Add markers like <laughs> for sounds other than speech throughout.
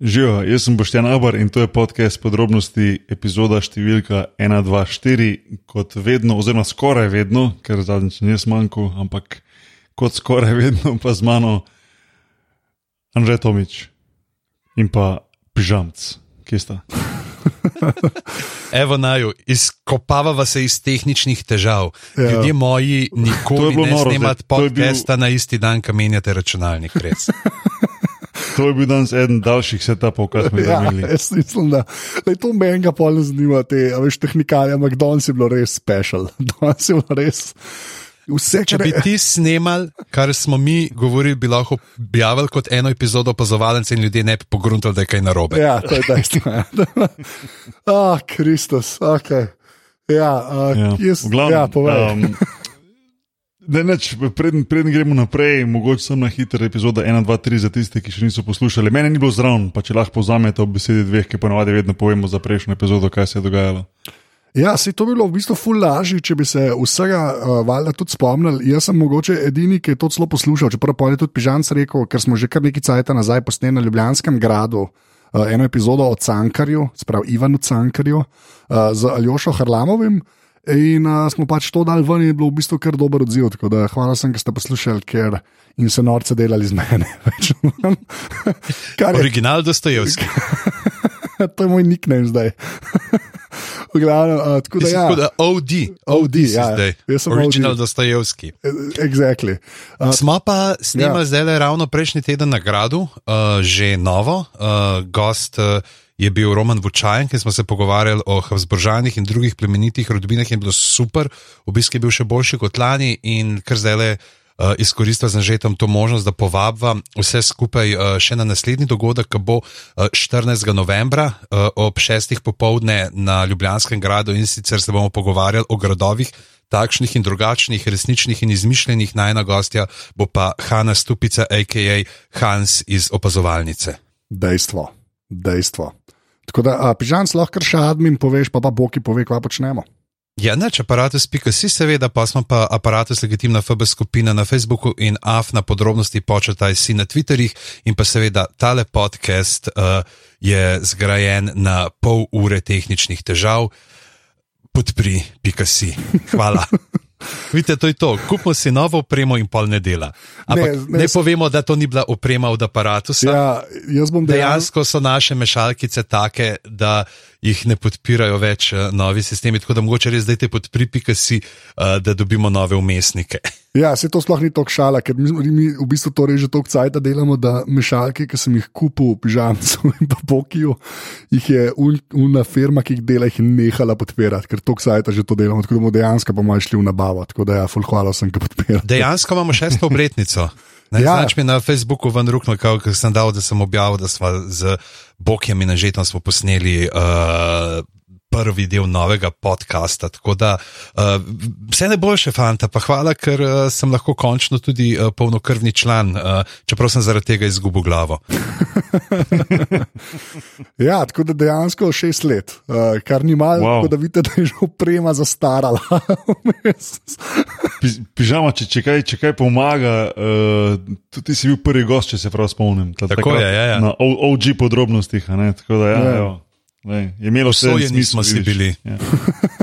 Živijo, jaz sem Boštjan Abar in to je podcast podrobnosti, epizoda številka 124. Kot vedno, oziroma skoraj vedno, ker zadnjič nisem manjkal, ampak kot skoraj vedno pa z mano Anže Tomič in pa Pižamc, kje sta. <laughs> Evo naju, izkopavava se iz tehničnih težav. Ja. Ljudje moji nikoli ne zdaj. To je bil- podcasta na isti dan, ko menjate računalnik. Res. <laughs> To je bil danes eden daljših setupov, kar smo jih Ja, imeli. <laughs> jaz mislim, da lej, to menjega pol ne zanima, te a veš, tehnikalije, ampak danes je bilo res special. <laughs> Danes je bilo res. Vse, Če bi ti snemal, kar smo mi govorili, bi lahko objavili kot eno epizodo opazovalnice in ljudje ne bi pogruntali, da je kaj narobe. Ja, to je dejstvo. ja. <laughs> Ah, Kristus, ok. Ja, uh, Ja, jaz, glavnem, ja, povej. Um, Ne, neč, preden, preden gremo naprej, mogoče sem na hiter epizoda 1, 2, 3 za tiste, ki še niso poslušali. Mene ni bilo zraven, pa če lahko povzamete ob besedi dveh, ki ponavadi vedno povemo za prejšnjo epizodo, kaj se je dogajalo. Ja, se to bi bilo v bistvu ful lažje, če bi se vsega uh, valjda tudi spomnili. Jaz sem mogoče edini, ki je to celo poslušal, čeprav pa je tudi Pižanc rekel, ker smo že kar nekaj cajta nazaj posneli na Ljubljanskem gradu. Uh, eno epizodo o Cankarju, sprav Ivanu Cankarju, uh, z Aljošo Harlamovim. In uh, smo pač to dal ven, in je bilo v bistvu kar dober odziv. Tako da hvala sem, ker ste poslušali, ker in se norce delali z mene. <laughs> Original Dostojevski. <laughs> to je moj nickname zdaj. <laughs> V glavnem, uh, tako da ja. tako da OD, OD si ja, zdaj. jaz sem Original OD. Dostojevski. Exactly. Uh, Smo pa snimali Ja. ja. zdaj ravno prejšnji teden na gradu, uh, že novo. Uh, gost uh, je bil Roman Vučajen, ki smo se pogovarjali o Habsburžanih in drugih plemenitih rodbinah in bilo super. Obisk je bil še boljši kot lani in kar zdaj le. Uh, izkoristil sem že tam to možnost, da povabim vse skupaj uh, še na naslednji dogodek, ki bo uh, 14. novembra uh, ob 6. popovdne na Ljubljanskem gradu in sicer se bomo pogovarjali o gradovih, takšnih in drugačnih, resničnih in izmišljenih. Najna gostja bo pa Hanna Stupica, a.k.a. Hans iz opazovalnice. dejstvo, dejstvo. Tako da, pižam, lahko še admin poveš, pa pa Boki pove, kva počnemo. Ja, neč aparatus.si, seveda, pa smo pa aparatus legitimna FB skupina na Facebooku in AF na podrobnosti početaj si na Twitterjih in pa seveda tale podcast uh, je zgrajen na pol ure tehničnih težav. Podpri.si. Hvala. <laughs> Vidite, to je to. Kupimo si novo opremo in pol ne dela. Ampak Ne, ne, ne, povemo, da to ni bila oprema od aparatusa. Ja, dejansko. Dejansko so naše mešalkice take, da jih ne podpirajo več eh, novi sistemi, tako da mogoče res dajte podpri.si, uh, da dobimo nove umestnike. <laughs> Ja, se to sploh ni tako šala, ker mi, mi v bistvu to že toliko delamo, da mešalke, ki sem jih kupil v pižamcu <laughs> in pa Bokiju, jih je un, una firma, ki jih dela, jih nehala podpirati, ker toliko cajta že to delamo, tako da bomo dejansko bomo šli v nabavo. Tako da ja, ful hvala sem, ki podpira. Dejansko imamo šesto obletnico. <laughs> Ne, Ja. ja. Znač mi na Facebooku ven rukno, ker sem dal, da sem objavil, da smo z Bokjem in Anžetom smo posneli uh, prvi del novega podcasta. Tako da uh, vse najboljše, fanta, pa hvala, ker uh, sem lahko končno tudi uh, polnokrvni član, uh, čeprav sem zaradi tega izgubil glavo. <laughs> Ja, tako da dejansko šest let, uh, kar ni malo, Wow. tako da vidite, da je že oprema zastarala. Pi- Pižama, če, če, kaj, če kaj pomaga, uh, tudi si bil prvi gost, če se prav spomnim. Ta- Tako takrat je, ja, ja. Na OG podrobnostih. a ne, Tako da, ja, Ja. Lej, je imelo vse smisel, smo si bili. Ja,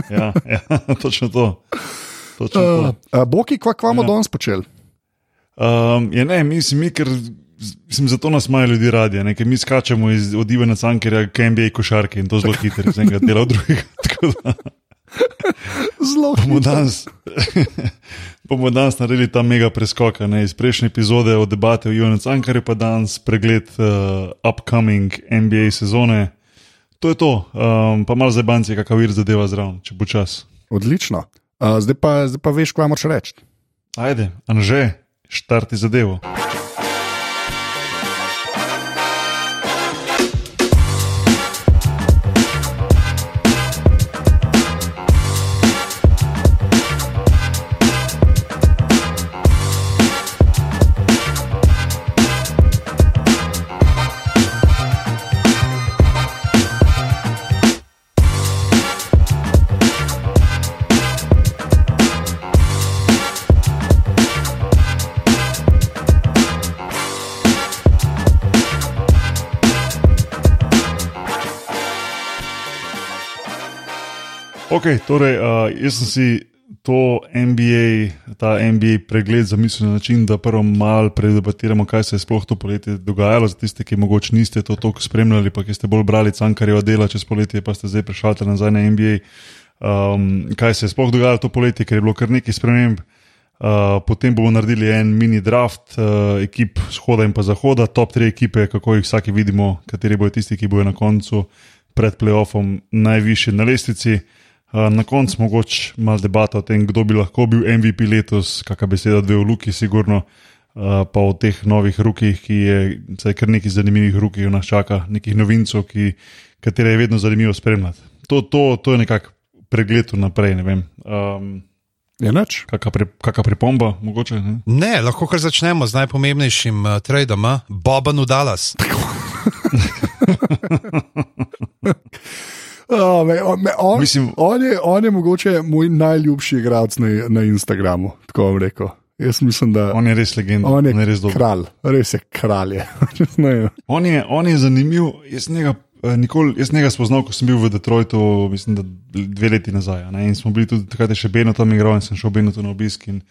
ja, ja <laughs> točno to. Točno to. Uh, uh, Boki, kva kva bomo Ja. danes počeli? Um, ja, ne, mislim, mi, ker mislim, zato nas imajo ljudi radi, ne, ker mi skačemo iz, od Ivana Cankerja k NBA košarki in to zelo hitro, iz enega dela v drugega. <laughs> Tako da Zelo bomo hitro. danes, <laughs> bomo danes naredili ta mega preskok ne, iz prejšnje epizode o debate o Ivanu Cankerju, pa danes pregled uh, upcoming NBA sezone. To je to, um, pa malo za banci, kakav vir zadeva zraven, če bo čas. Odlično. Uh, zdaj, pa, zdaj pa veš, kva moraš reči. Ajde, Anže, štarti zadevo. Okay, torej, uh, jaz sem si to NBA, ta NBA pregled zamislil na način, da prvo malo predebatiramo, kaj se je sploh to poletje dogajalo. Za tiste, ki mogoče niste to toliko spremljali, pa ki ste bolj brali cankarjevo dela čez poletje, pa ste zdaj prešali nazaj na NBA. Um, kaj se je sploh dogajalo to poletje, ker je bilo kar nekaj sprememb. Uh, potem bomo naredili en mini draft uh, ekip shoda in pa zahoda, top tri ekipe, kako jih vsake vidimo, kateri bodo tisti, ki bodo na koncu pred playoffom najvišji na lestvici. Uh, na koncu mogoče malo debata o tem, kdo bi lahko bil MVP letos, kakšna beseda dve v luki, sigurno, uh, pa o teh novih rukih, ki je vsaj kar nekaj zanimivih rukih nas čaka, nekih novincov, ki, katere je vedno zanimivo spremljati. To, to, to je nekako pregled naprej, ne vem. Um, Je noč? Kakšna pri, pripomba, mogoče? Ne? ne, lahko kar začnemo z najpomembnejšim uh, tradom, Boban v Dallas. <laughs> Oh, me, on, me, on, Mislim- on, je, on je mogoče moj najljubši igralec na, na Instagramu. Tako bom rekel. Jaz mislim, da On je res legenda, on je, on je res dober. kralj, res je kralj. je. <laughs> On je, on je zanimiv. Jaz njega, eh, nikoli, jaz njega spoznal, ko sem bil v Detroitu, mislim, da dve leti nazaj. Ne? In smo bili tudi takrat, še Beno tam igral in sem šel Beno na obisk. In,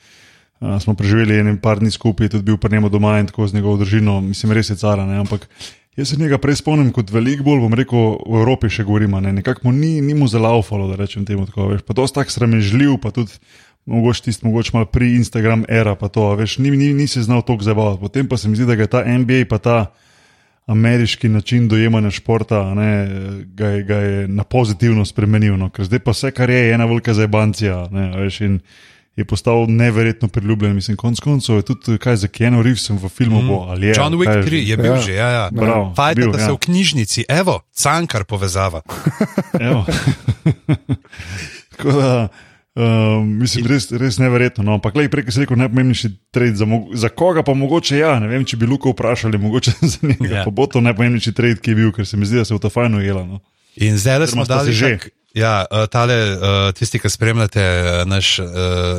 uh, smo preživeli en par dni skupaj, tudi bil pri njemu doma in tako z njegovo družino, mislim, res je cara. Ne? Ampak jaz se njega prej spomnim kot veliko bolj, bom rekel, v Evropi še govorimo. Ne? Nekako mu ni, ni mu zalaufalo, da rečem temu tako. Veš? Pa to je tako sramežljiv, pa tudi. Mogoče tisti, mogoče malo pri Instagram era, pa to, veš, ni, ni, ni se znal toliko zabavati. Potem pa se mi zdi, da ga je ta NBA, pa ta ameriški način dojemanja športa, ne, ga, je, ga je na pozitivno spremenil. No? Ker zdaj pa vse, kar je, je ena velika zabancija. In je postal neverjetno priljubljen. Mislim, konc koncev je tudi kaj za Keanu Reevesom v filmu. Mm. Bo, je, John Wick je 3 že? je bil Ja. že, ja, ja. Bravo, Fajta, bil, da ja. se v knjižnici, evo, cankar povezava. <laughs> Evo. <laughs> Tako da, um, mislim, res, res neverjetno. No. Ampak, prej si rekel, najpomembnejši trade za, za koga, pa mogoče ja. Ne vem, če bi Luka vprašali, mogoče <laughs> za njega. Ja. Ja. Pa bo to najpomembnejši trade, ki je bil, ker se mi zdi, da se je v to fajno ujela. No. In zdaj smo dali že. tak, ja, eh, tale, eh, tisti, ki spremljate eh, naš,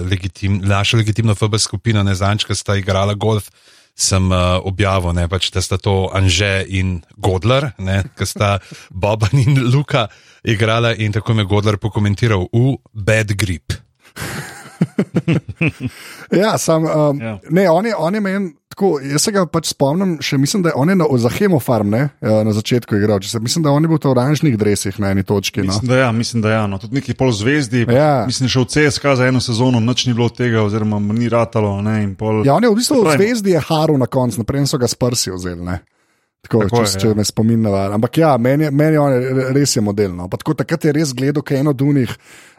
legitim, našo legitimno FB skupino, ne zanč, ki sta igrala golf. Sem objavil, ne, pač, da sta to Anže in Godler, ki sta <laughs> Boban in Luka igrala, in tako me je Godler pokomentiral v Bad Grip. <laughs> Ja, sam, um, Ja. ja. ne, on je, on je meni tako. Jaz se ga pač spomnim, še mislim, da je on je na, za Hemofarm ne, eh, na začetku igral. Če Se, mislim, da on je bil v oranžnih dresih na eni točki. No. Mislim, da ja, mislim, da ja. No. Tudi neki pol zvezdi. pa Ja. Mislim, šel v CSK za eno sezono, nič ni bilo od tega, oziroma ni ratalo. Ne, pol, Ja, on je v bistvu v zvezdi je haru na koncu, naprej so ga sprsi vzeli. Ne. Tako, Tako tako je, če, če ja. me spomin navaja. Ampak ja, meni meni on je- res je modelno. Tako takrat je res gledal, kaj je eno dunih,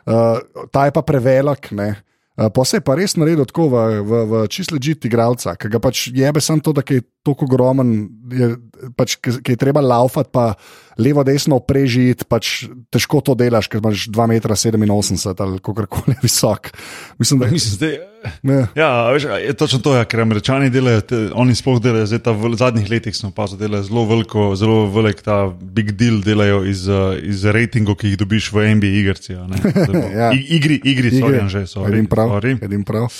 uh, ta je pa prevelik. Ne. Uh, pa se je pa res naredil tako v, v, v čist ležit igralca, ki ga pač jebe samo to, da je tako ogromen, je, pač, ki, je treba laufati, pa levo, desno prežiti, pač težko to delaš, ker imaš 2,87 m ali kako koli <laughs> visok. Mislim, da mislim, zdaj, ne. ja, veš, je točno to, ja, ker američani delajo, te, oni sploh delajo, zdaj ta v zadnjih letih smo pa delajo zelo veliko, zelo velik ta big deal delajo iz, uh, iz ratingov, ki jih dobiš v NBA igrci. <laughs> Ja. I- Igri, igri, igri sorry, že so. Edim prav. Sorry. Edim prav.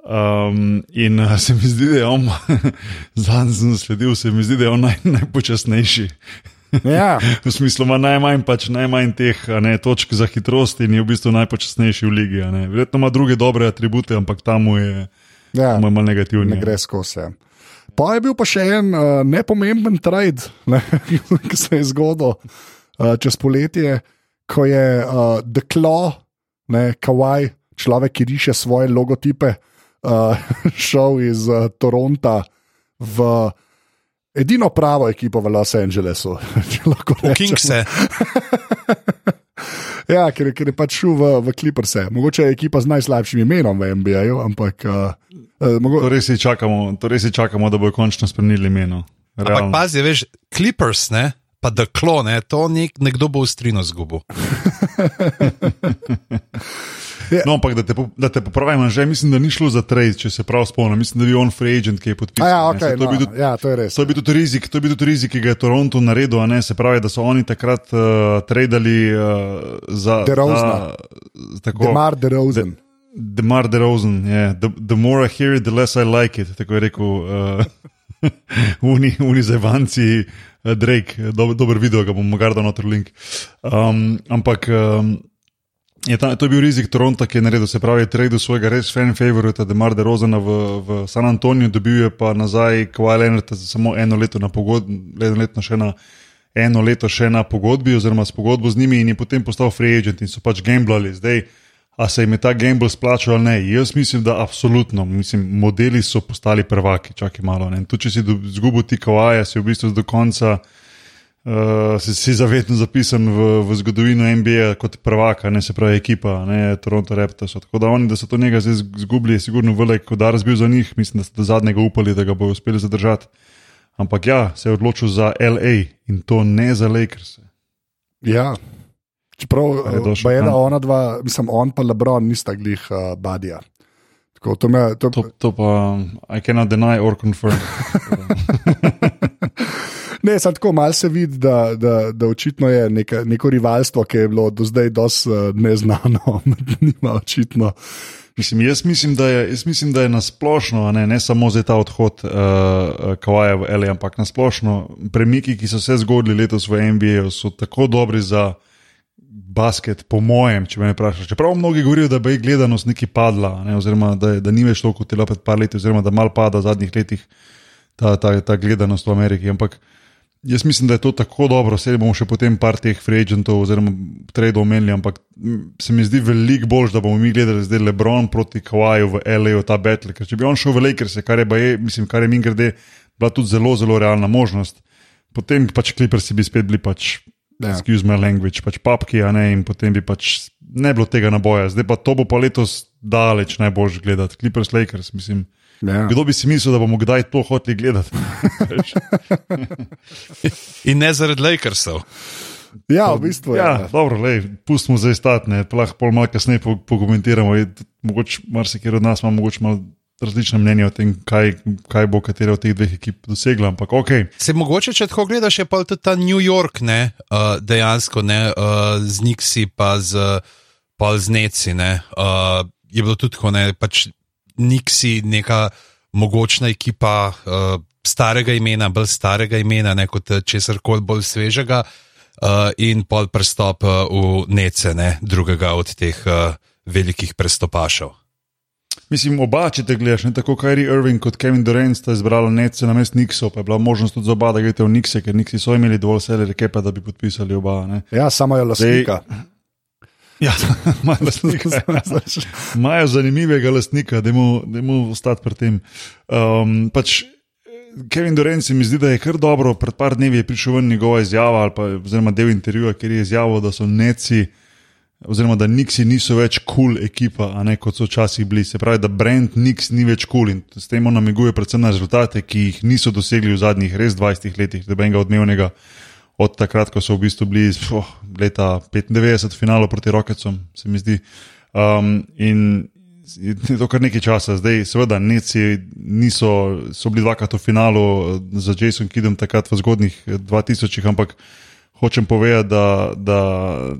Um, in <laughs> se mi zdi, da je on, <laughs> zadnji sem sledil, se mi zdi, da je on naj, <laughs> najpočasnejši. Ja. V smislu ima najmanj, pač, najmanj teh ne, točk za hitrost in je v bistvu najpočasnejši v ligi. Verjetno ima druge dobre atribute, ampak tam mu je, Ja, mu je malo negativni. ne gre skozi. ja. Pa je bil pa še en uh, nepomemben trade, ne, ki se je zgodil uh, čez poletje, ko je uh, The Claw, ne, Kawaii, človek, ki riše svoje logotipe, uh, <laughs> šel iz uh, Toronta v edino pravo ekipo v Los Angelesu. <laughs> če lahko V rečem. Kingse. <laughs> Ja, ker, ker je pač šel v, v Clippers. Mogoče je ekipa z najslabšim imenom v NBA-ju, ampak uh, uh, mogo, To res si čakamo, to res si čakamo da bojo končno spremenili imeno. Ampak Realno. pazi, veš, Clippers, ne, pa The Claw, ne, to nek, nekdo bo ustrino zgubil. No, ampak da te, da te popravim, že mislim, da ni šlo za trade, če se prav spomnim. Mislim, da je on free agent, ki je podpisal. A ja, okay, to no, tudi- ja, to je res. To je bil tudi rizik, to je bil tudi rizik, ki ga je Toronto naredil, a ne se pravi, da so oni takrat uh, tradali uh, za. DeRozana. za- Tako. Demar DeRozan. Demar DeRozan, yeah. the, the more I hear it, the less I like it. Tako je rekel uh, <laughs> uni, uni zajvanci, uh, Drake, dober, dober video, ga bom morda dal noter link. Um, ampak. Um, Je, ta, to je bil rizik Toronta, ki je naredil, se pravi, trade svojega res fan favorita, da Marde Rozana v, v San Antoniju, dobil je pa nazaj Kowal Leonard za samo eno leto na pogodbi, še na. Eno leto še na pogodbi, oziroma s pogodbo z njimi, in je potem postal free agent, in so pač gamblali. Zdaj, a se jim je ta gamble splačal ali ne? Jaz mislim, da absolutno. Mislim, modeli so postali prvaki, čakaj malo. Tu, če si izgubil ti kawaja, si v bistvu do konca si, si zavedno zapisan v, v zgodovino NBA kot prvaka, ne se pravi ekipa, ne Toronto Raptors. Tako da oni, da so to njega zdaj izgubili, je sigurno velik udar zbil za njih, mislim, da so do zadnjega upali, da ga bodo uspeli zadržati. Ampak ja, se je odločil za LA in to ne za Lakers. Ja. Čeprav je ena, ona dva, mislim, on pa Lebron nista glih uh, badija. Tako, to, me, to... To, to pa, I cannot deny or confirm. <laughs> Ne, samo tako malo se vidi, da, da, da očitno je neka, neko rivalstvo, ki je bilo do zdaj dosti uh, neznano, <laughs> nima očitno. Mislim, jaz, mislim, je, jaz mislim, da je nasplošno, ne, ne samo za ta odhod uh, Kawaja v L.A., ampak nasplošno premiki, ki so se zgodili letos v NBA, so tako dobri za basket, po mojem, če me vprašaš. Čeprav mnogi govorijo, da bi gledanost neki padla, ne, oziroma da, da ni več toliko kot je bilo pred par leti, oziroma da mal pada v zadnjih letih ta, ta, ta gledanost v Ameriki. Ampak uh, Jaz mislim, da je to tako dobro, vse bomo še potem par teh freagentov oziroma trade omenili, ampak se mi zdi veliko bolj, da bomo mi gledali zdaj Lebron proti Kawaju v L.A. ta battle. Ker če bi on šel v Lakers, kar je, je, mislim, kar je min grede, bila tudi zelo, zelo realna možnost, potem pač Clippers bi spet bili pač, ja. excuse my language, pač papki, a ne, in potem bi pač ne bilo tega naboja. Zdaj pa to bo pa letos daleč najbolj gledati, Clippers, Lakers, mislim. Ja. Kdo bi si mislil, da bomo kdaj to hoteli gledati? <laughs> In ne zaradi Lakersov. Ja, v bistvu je. Ja, ja. dobro, lej, pustimo zdaj statne, lahko pol malo kasneje pokomentiramo. Mogoče marsikaj od nas ima mogoče malo. Različne mnenje o tem, kaj, kaj bo katera od teh dveh ekip dosegla. Ampak, okay. Se mogoče, če tako gledaš, je pa tudi ta New York, ne, uh, dejansko ne, uh, z Nixi, pa z, pa z Neci. Ne, uh, je bilo tudi tako, ne, pač Nixi, neka mogočna ekipa uh, starega imena, bolj starega imena, ne kot česar koli bolj svežega, uh, in pol prestop uh, v nece, ne, drugega od teh uh, velikih prestopašev. Mislim, oba, če te gledaš, ne tako Kyrie Irving kot Kevin Durant sta izbrala nece na mest Nixo, pa je bila možnost tudi za oba, da greste v Nixe, ker Nixi so imeli dovolj sele reke, da bi podpisali oba. Ne. Ja, samo je lasnika. Dej, Ja, <laughs> imajo zanimivega lastnika, da mu ostati pri tem. Um, pač, Kevin Durant se mi zdi, da je kar dobro. Pred par dnevi je prišel ven njegova izjava, pa oziroma del intervjuja, kjer je izjavil, da so neci, oziroma da Nixi niso več kul cool ekipa, ne kot so včasih bili. Se pravi, da brand Nix ni več kul cool in s tem on namiguje predvsem na rezultate, ki jih niso dosegli v zadnjih res 20 letih, da bi enega odmevnega od takrat, ko so v bistvu bili oh, leta 95 v finalu proti Rokecom, se mi zdi. Um, in je to kar nekaj časa, zdaj, seveda, neci niso, so bili dvakrat v finalu za Jason Kidom, takrat v zgodnih 2000-ih, ampak hočem povedati, da, da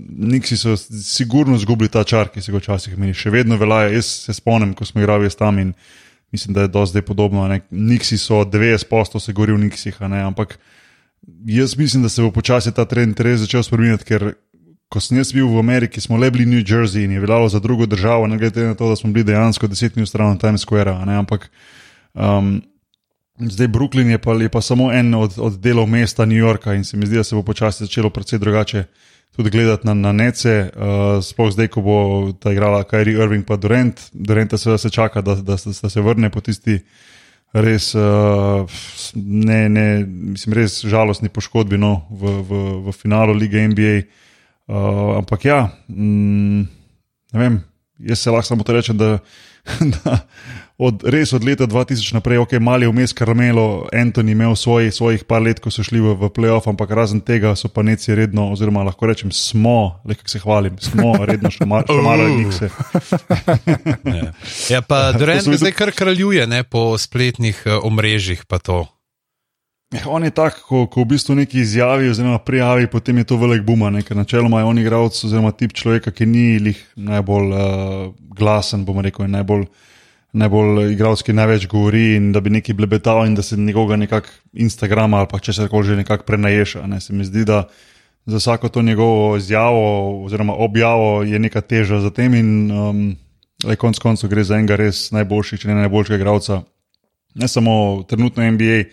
Niksi so sigurno izgubili ta čar, ki se ga včasih meni, še vedno velja. Jaz se spomnim, ko smo igrali tam in mislim, da je do zdaj podobno. Niksi so 90% se gori v Niksih, ampak jaz mislim, da se bo počasi ta trend res začel spremenjati, ker ko sem jaz bil v Ameriki, smo le bili New Jersey in je veljalo za drugo državo, ne glede na to, da smo bili dejansko deset minut stran od Times Square. Ampak um, zdaj Brooklyn je pa, je pa samo en od, od delov mesta New Yorka in se mi zdi, da se bo počasi začelo precej drugače. Tudi gledati na, na nece, uh, sploh zdaj, ko bo ta igrala Kyrie Irving, pa Durant. Durant se čaka, da, da, da, da se vrne po tisti uh, res, uh, ne, ne, mislim, res žalostni poškodbi no, v, v, v finalu lige NBA. Uh, eh, ampak ja, mm, ne vem, jaz se lahko samo to rečem, da, <laughs> da od, res od leta 2000 naprej, ok, mali vmes Karmelo, Antoni imel svoj, svojih par let, ko so šli v, v playoff, ampak razen tega so pa neci redno, oziroma lahko rečem, smo, le kako se hvalim, smo <laughs> redno še, mar, še malo njih se. <laughs> ja. ja, pa <laughs> Durant zdaj kar kraljuje ne, po spletnih uh, omrežjih, pa to. Ja, on je tak, ko, ko v bistvu nekaj izjavi, oziroma prijavi, potem je to velik buma. Ker načeloma je on igralec, oziroma tip človeka, ki ni najbolj uh, glasen, bomo rekel, najbolj najbolj igralski največ govori in da bi nekaj blebetal in da se njegovega nekako Instagrama ali pa če se koli že nekako prenaješa. Ne. Se mi zdi, da za vsako to njegovo izjavo oziroma objavo je neka teža za tem in um, konec koncev gre za enega res najboljših, če ne najboljšega igralca. Ne samo trenutno NBA,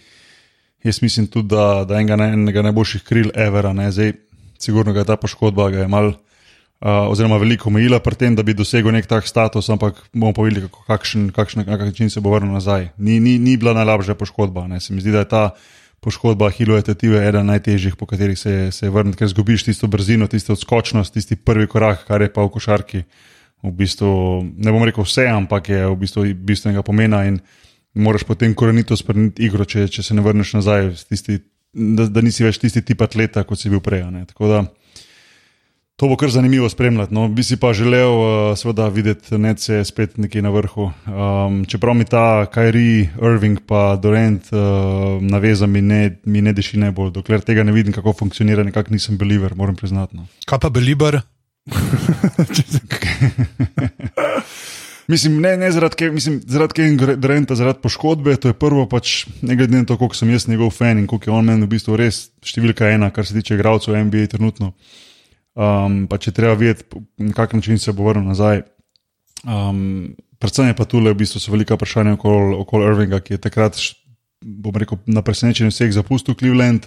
jaz mislim tudi, da, da enega, enega najboljših kril Evera, ne zdaj, sigurno ga je ta poškodba, ga je mal. Uh, oziroma, veliko omejila pri tem, da bi dosegel nek tak status, ampak bomo pa videli, kako, kakšen, kakšen, na kakšen način se bo vrnil nazaj. Ni, ni, ni bila najlažja poškodba. Ne. Se mi zdi, da je ta poškodba Hilo etative ena najtežjih, po katerih se, se vrneš, ker zgubiš tisto brzino, tisto odskočnost, tisti prvi korak, kar je pa v košarki. V bistvu, ne bom rekel vse, ampak je v bistvu bistvenega pomena in moraš potem korenito spremeniti igro, če, če se ne vrneš nazaj, tisti, da, da nisi več tisti tip atleta, kot si bil prej. Tako da to bo kar zanimivo spremljati. No. Bi si pa želel, uh, seveda, videti nece spet nekje na vrhu. Um, čeprav mi ta Kajri, Irving pa Dorent uh, naveza mi ne, mi ne deši najbolj, dokler tega ne vidim, kako funkcionira, nekako nisem believer, moram priznati. No. <laughs> Kaj pa believer? <laughs> Mislim, ne, ne zaradi Kevina Duranta, zaradi poškodbe. To je prvo, pač, ne glede na to, koliko sem jaz njegov fan in koliko je on meni v bistvu res številka ena, kar se tiče igralcev NBA trenutno. Um, pa če treba vedeti, na kak način se bo vrnil nazaj. Um, predvsem je pa tu le v bistvu velika vprašanja okoli okol Irvinga, ki je takrat, bom rekel, na presenečenju vseh zapustil Cleveland.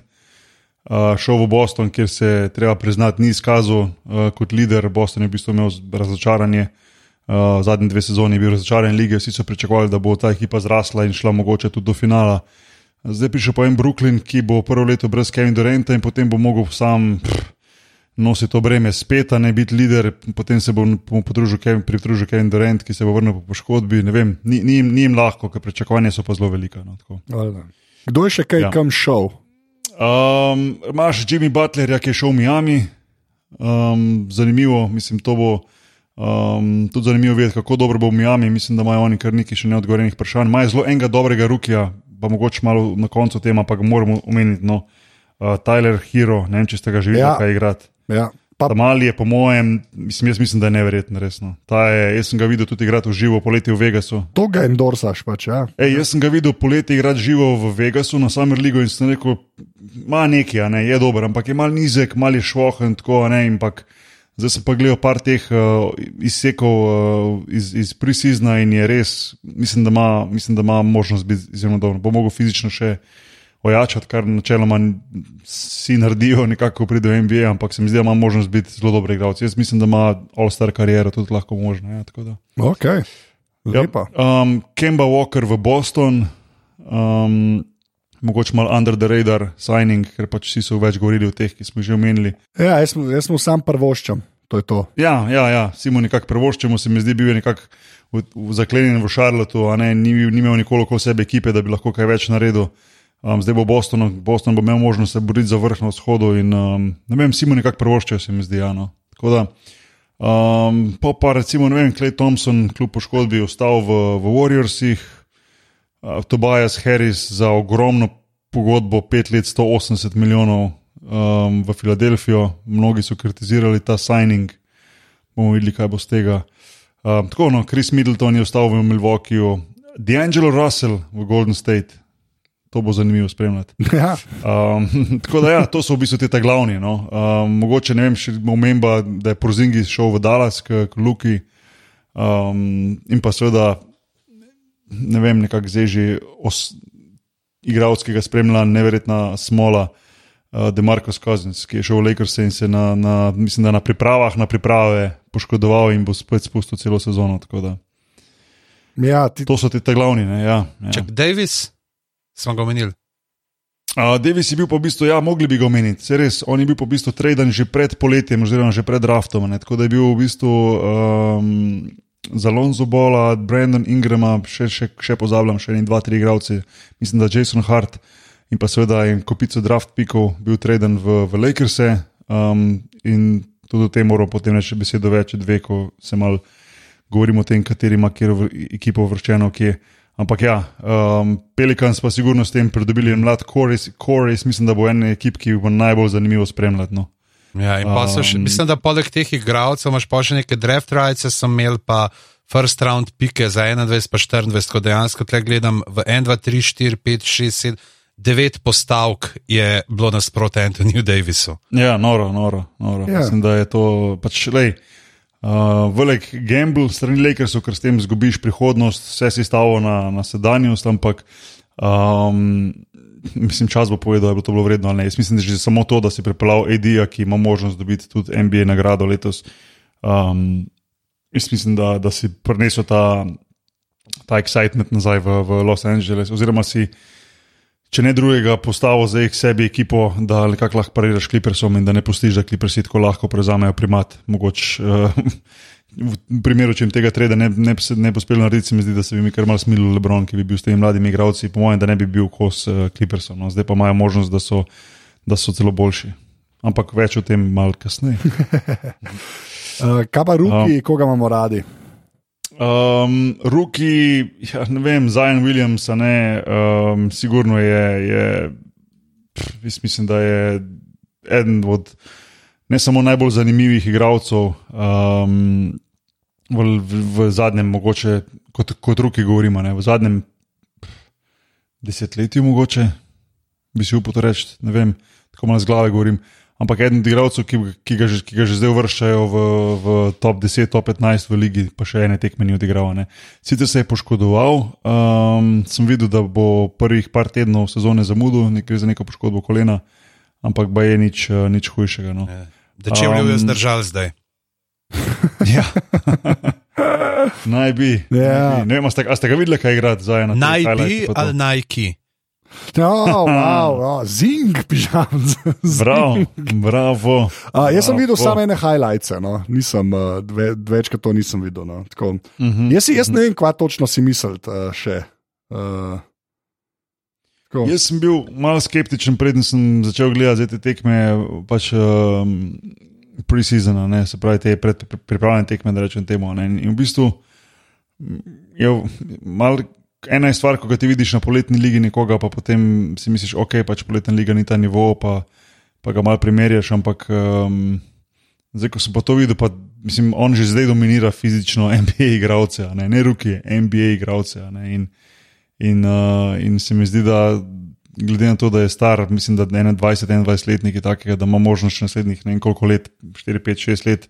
Uh, šel v Boston, kjer se treba priznati, ni izkazal uh, kot voditelj. Boston je v bistvu imel razočaranje. Uh, zadnji dve sezoni je bil razočaran lige, vsi so pričakovali, da bo ta ekipa zrasla in šla mogoče tudi do finala. Zdaj prišel pa en Brooklyn, ki bo prvo leto brez Kevina Duranta in potem bo mogel sam nositi to breme spet, ne biti voditelj, potem se bo pridružil Kevin, Kevin Durant, ki se bo vrnil po poškodbi. Vem, ni, ni, ni jim lahko, ker pričakovanja so pa zelo velika. No, Kdo je še kaj ja. kam šel? Um, Máš Jimmy Butlerja, ki je šel v Miami. Um, zanimivo, mislim, to bo. Um, tudi zanimivo je videti, kako dobro bo v Miami. Mislim, da imajo oni kar nekaj še neodgovorjenih vprašanj. Imajo zelo enega dobrega rukija, pa mogoče malo na koncu tema, pa ga moramo omeniti. No. Uh, Tyler Hero, ne vem, če ste ga že videli, ja. kaj igrati. Ja. Pa... Mali je, po mojem, mislim, jaz mislim, da je neverjetno resno. Je, jaz sem ga videl tudi igrati v živo poleti v Vegasu. To ga endorsaš pač, ja. Ej, jaz sem ga videl poleti igrati živo v Vegasu na Summer League in sem rekel, ima nekaj, ne, je dober, ampak je mal nizek, mal je švohen, tako ne, ampak. Zdaj sem pa gledal par teh uh, izsekov uh, iz, iz Prisizna in je res, mislim, da ima, mislim, da ima možnost biti izjemno dober. Bo mogel fizično še ojačati, kar načeloma vsi naredijo, nekako pride v NBA, ampak se mi zdi, da ima možnost biti zelo dober igralec. Jaz mislim, da ima all-star kariero tudi lahko možno. Ja, ok. Ja, um, Kemba Walker v Boston. Um, mogoče malo under the radar signing, ker pač vsi so več govorili o teh, ki smo že omenili. Ja, jaz, jaz sem sam prvoščam, to je to. Ja, ja, ja. vsi mu nekako prvoščamo, se mi zdi, bil je nekako zaklenjen v Šarlotu, a ne, ni, ni imel nikoli okoli sebe ekipe, da bi lahko kaj več naredil. Um, zdaj bo Boston, Boston bo imel možnost se boriti za vrh na vzhodu in um, ne vem, vsi mu nekako prvoščajo, se mi zdi. Ja, no. Da. Um, pa pa recimo, ne vem, Klej Thompson, kljub poškodbi, ostal v, v Warriorsih, uh, Tobias Harris za ogromno pogodbo, 5 let, 180 milijonov um, v Filadelfijo. Mnogi so kritizirali ta signing, bomo videli, kaj bo z tega. Um, tako, no, Chris Middleton je ostal v Milwaukeeju, D'Angelo Russell v Golden State. To bo zanimivo spremljati. <laughs> Ja. Um, <laughs> tako da, ja, to so v bistvu te glavni. No. Um, mogoče ne vem, če omemba, da je Prozingis šel v Dallas, k, k Luki. Um, in pa seveda, ne vem, nekako zdaj že igralskega spremljala neverjetna smola, uh, Demarko Skazens, ki je šel v Lakers in se na, na, mislim, na pripravah na priprave poškodoval in bo spet spustil celo sezono. Ja, ti... To so ti te glavni. Ja, ja. Čak Davis, smo ga omenili. Uh, Davis je bil pa v bistvu, ja, mogli bi ga omeniti, se res, on je bil pa v bistvu traden že pred poletjem, oziroma že pred draftom, ne? tako da je bil v bistvu um, za Lonzo Bola, Brandon Ingrama, še, še, še pozabljam, še en, dva, tri igralce, mislim, da Jason Hart in pa seveda en kopico draft pikov bil traden v, v Lakers-e. Um, in tudi o tem moramo potem reči besedo več, dve, ko se mal govorimo o tem, kateri ima kjer ekipo vrščeno, kje. Ampak ja, um, Pelikans pa sigurno s tem pridobili mlad Koris, Koris, mislim, da bo en ekip, ki bo najbolj zanimivo spremljati. No. Ja, še, um, mislim, da poleg teh igralcev imaš pa še neke draft rights, sem imel pa first round pike za 21, pa 24, ko dejansko tle gledam v 1, 2, 3, 4, 5, 6, 7, devet postavk je bilo nasprotno Antoniju Davisu. Ja, noro, noro. noro. Ja. Mislim, da je to pač lej. Uh, velik gamble strani Lakersov, ker s tem zgubiš prihodnost, vse si stavil na, na sedanjost, ampak um, mislim, čas bo povedal, da je bilo to bilo vredno ali ne. Jaz mislim, da že samo to, da si pripeljal AD-ja, ki ima možnost dobiti tudi NBA nagrado letos. Um, jaz mislim, da, da si prinesel ta, ta excitement nazaj v, v Los Angeles, oziroma si, če ne drugega, postavil za jih sebi ekipo, da nekako lahko pariraš Clippersom in da ne pustiš, da Clippersi tako lahko prevzamejo primat. Mogoče uh, v primeru, če jim tega treda ne, ne, ne bi uspelo narediti, se mi zdi, da se bi mi kar mal smilil Lebron, ki bi bil s temi mladimi igravci, po mojem, da ne bi bil kos uh, Clippersom. No. Zdaj pa imajo možnost, da so, da so celo boljši. Ampak več o tem malo kasneje. <laughs> Uh, kaj pa ruki, um, koga imamo radi? Um, Ruki, ja, ne vem, Zajan Williams, ne, um, sigurno je, je pff, mislim, da je eden od ne samo najbolj zanimivih igralcev um, v, v, v zadnjem, mogoče kot, kot Ruki govorimo, ne, v zadnjem pff, desetletju, mogoče bi si upal reči, ne vem, tako malo z glave govorim. Ampak eden od igralcev, ki, ki, ga že- ki ga že zdaj uvrščajo v, v top 10, top 15 v ligi, pa še ene tekme ni odigral. Ne. Sicer se je poškodoval, um, sem videl, da bo prvih par tednov sezone zamudil, nekaj za neko poškodbo kolena, ampak ba je nič, nič hujšega. No. Da če <laughs> <laughs> bi Um, jo zdržal zdaj. Ja. Naj bi. Ja. naj bi. Ne vem, a ste, a ste ga videli, kaj igra zdaj na Naj teh bi highlightih pa to? ali naj ki. Oh, wow, oh, zing, pižam. <laughs> Bravo, bravo. Uh, jaz sem videl samo ene highlights, no. nisem, uh, dve, večkrat to nisem videl. No. Tako, Uh -huh. jaz, si- jaz ne vem, kva točno si misliti uh, še. Uh, tako. Jaz sem bil malo skeptičen, preden sem začel gledati te tekme, pač um, pre-seasona, ne, se pravi te pred, pri- pripravljene tekme, da rečem temu. Ne, in v bistvu je mal. Ena je stvar, ko ga ti vidiš na poletni ligi nekoga, pa potem si misliš, ok, pač poletna liga ni ta nivo, pa, pa ga malo primerjaš. Ampak um, zdaj, ko sem pa to videl, pa mislim, on že zdaj dominira fizično <laughs> NBA igralce, ne, ne ruki, NBA igralce. in, In, uh, in se mi zdi, da glede na to, da je star, mislim, da je 21-21 letnik takega, da ima možnost še naslednjih ne vem koliko let, 4, 5, 6 let,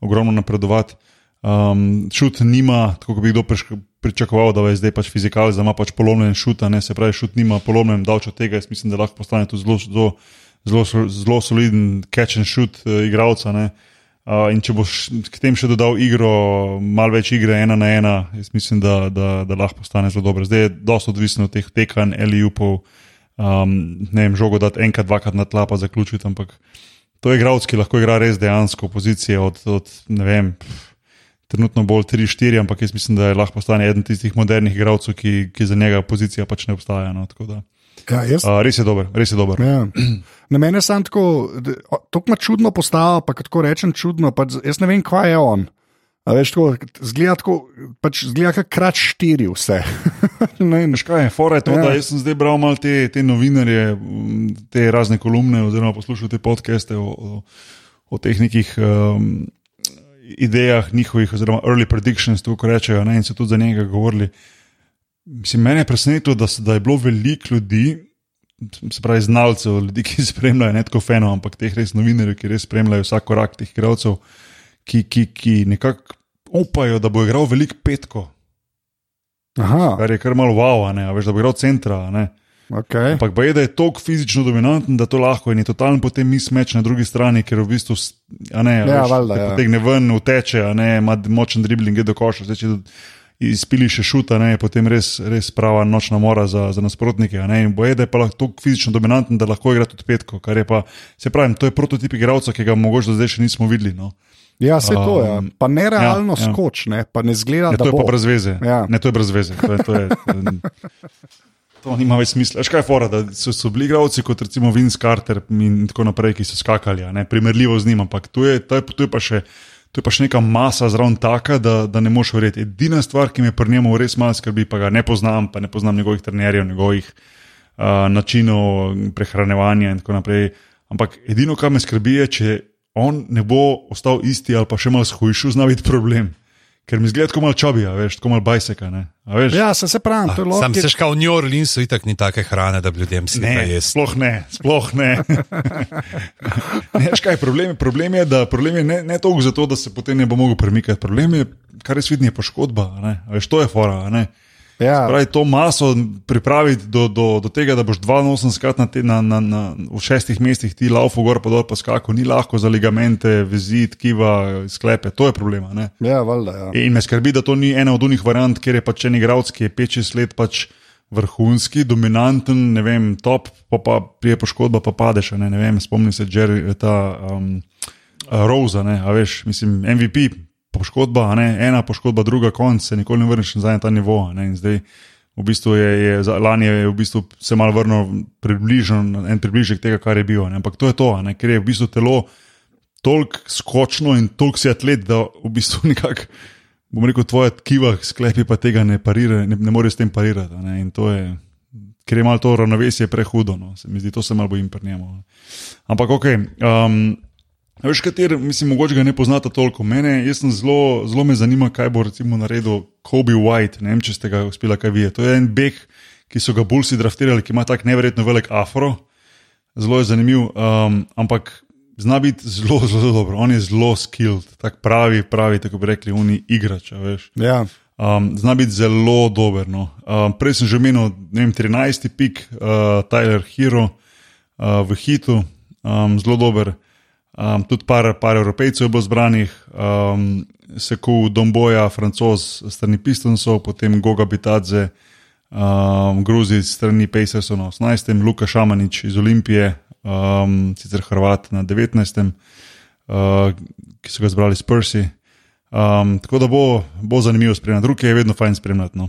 ogromno napredovati. Um, šut nima, tako kot bi kdo pričakoval, da je zdaj pač fizikalc, da ima pač polomljen šut, ne se pravi, šut nima polomljen, davč od tega. Jaz mislim, da lahko postane tudi zelo, zelo, zelo, zelo soliden catch and shoot uh, igralca. ne. Uh, in če boš k tem še dodal igro, malo več igre, ena na ena, jaz mislim, da, da, da lahko postane zelo dobro. Zdaj je dosto odvisno od teh tekanj, LIU-pov, um, ne vem, žogo dati enkrat, dvakrat na tla, pa zaključiti. Ampak to je igralec, ki lahko igra res dejansko pozicije od, od ne vem. pff, Trenutno bolj 3-4, ampak jaz mislim, da je lahko postane eden tistih modernih igralcev, ki, ki za njega pozicija pač ne obstaja. No, Ja, jaz, uh, res je dober, res je dober. Ja. Na mene je samo tako, tako ima čudno postavo, pa ko tako rečem čudno, pa jaz ne vem, kva je on. A veš, tako, zgleda tako, pač zgleda kot krat štiri vse. <laughs> Veš kaj je, fora je to, Ja. da jaz sem zdaj bral malo te, te novinarje, te razne kolumne, oziroma poslušal te podcaste o, o, o teh nekih um, idejah njihovih, oziroma early predictions, tako rečejo, ne, in so tudi za njega govorili. Mislim, mene je presenetilo, da, da je bilo veliko ljudi, se pravi, znalcev, ljudi, ki spremljajo ne tako feno, ampak teh res novinarjev, ki res spremljajo vsak korak teh igralcev, ki, ki, ki nekako upajo, da bo igral veliko petko, Aha, kar je kar malo wow, ne, veš, da bo igral centra. Ne. Okay. Ampak pa je, da je tako fizično dominanten, da to lahko in je totalen potem mismeč na drugi strani, ker v bistvu ne, Ja, veš, valjda, te ja. potegne ven, uteče, ne, ima močen dribling, gre do koša, zdaj če izpili še šuta, ne, je potem res, res prava nočna mora za, za nasprotnike. Ne, in boje, da je pa lahko tako fizično dominanten, da lahko igra tudi petko, kar je pa, se pravi, to je prototip igralca, ki ga mogoče do zdaj še nismo videli. No. Ja, se to je. Um, Pa nerealno ja, ja. skoč, ne, pa ne zgleda, Ja, da to je bo. pa brez veze. Ja. Ne, to je brez veze. To, je, to, je, to <laughs> nima več smisla. Kaj je fora, da so, so bili igralci kot recimo Vince Carter in tako naprej, ki so skakali, ne, primerljivo z njim, ampak tu je, to je, to je pa še. To je pa še neka masa zraven taka, da, da ne moš verjeti. Edina stvar, ki me pri njemu res malo skrbi, pa ga ne poznam, pa ne poznam njegovih trenerjev, njegovih uh, načinov prehranevanja in tako naprej. Ampak edino, kar me skrbi, je, če on ne bo ostal isti ali pa še malo shujšil, zna biti problem. Ker mi zgleda tako malo čobija, veš, tako malo bajseka. Ne? A veš? Ja, se, se pravi, to je Sam lahko. seš, kao v New Orleansu itak ni take hrane, da bi ljudem si Ne, kaj jesti. sploh ne, sploh <laughs> ne. veš kaj, problem, je- problem je, da problem je ne, ne toliko zato, da se potem ne bo mogel premikati. Problem je, kar res vidi, je poškodba. a ne. A Veš, to je fora. a ne. Ja, Pravi, to maso pripraviti do, do, do tega, da boš 82 krat na, te- na, na, na, v šestih mestih ti laufu gor pa dol pa skako, ni lahko za ligamente, vezi, tkiva, sklepe, to je problem. a ne. ja valjda. Ja. In me skrbi, da to ni ena od unih variant, kjer je pač en igralec, ki je 5-6 let pač vrhunski, dominanten, ne vem, top, pa pa prije poškodba, pa padeš. Ne, ne vem, spomnim se Jerry, ta um, Rosa, ne, a veš, mislim, MVP, poškodba, ne, ena poškodba, druga konc, se nikoli ne vrneš nazaj na ta nivo. Ne, zdaj v bistvu je, je lani je v bistvu se malo vrnil približen, en približek tega, kar je bil. Ne, ampak to je to, ne, ker je v bistvu telo toliko skočno in toliko si atlet, da v bistvu <laughs> nekako, bom rekel, tvoje tkiva, sklepi pa tega ne parira, ne, ne more s tem parirati. Ne, in to je, ker je malo to ravnovesje prehudo, no, se mi zdi, to se malo bojim pri njemu. Ampak ok. Um, Veš, kater, mislim, mogoče ga ne poznate toliko. Mene, jaz sem zelo, zelo me zanima, kaj bo recimo naredil Kobe White. Ne vem, če ste ga uspeli kaj videti. To je en beg, ki so ga bulsi draftirali, ki ima tak neverjetno velik afro. Zelo je zanimiv, um, ampak zna biti zelo, <laughs> zelo dobro. On je zelo skilled, tak pravi, pravi, tako bi rekli, oni igrač. veš. Ja. Um, zna biti zelo dober. No. Um, prej sem že omenil, ne vem, 13. pik, uh, Tyler Hero uh, v hitu, um, zelo dober. Um, tudi par, par evropejcev je bilo zbranih, um, Seku Domboja, francoz strani Pistonsov, potem Goga Bitadze, um, Gruzic strani Pacersov na 18., Luka Šamanič iz Olimpije, um, sicer Hrvat na 19., uh, ki so ga zbrali s Persi. Um, tako da bo, bo zanimivo spremljati, druge je vedno fajn spremljati, no,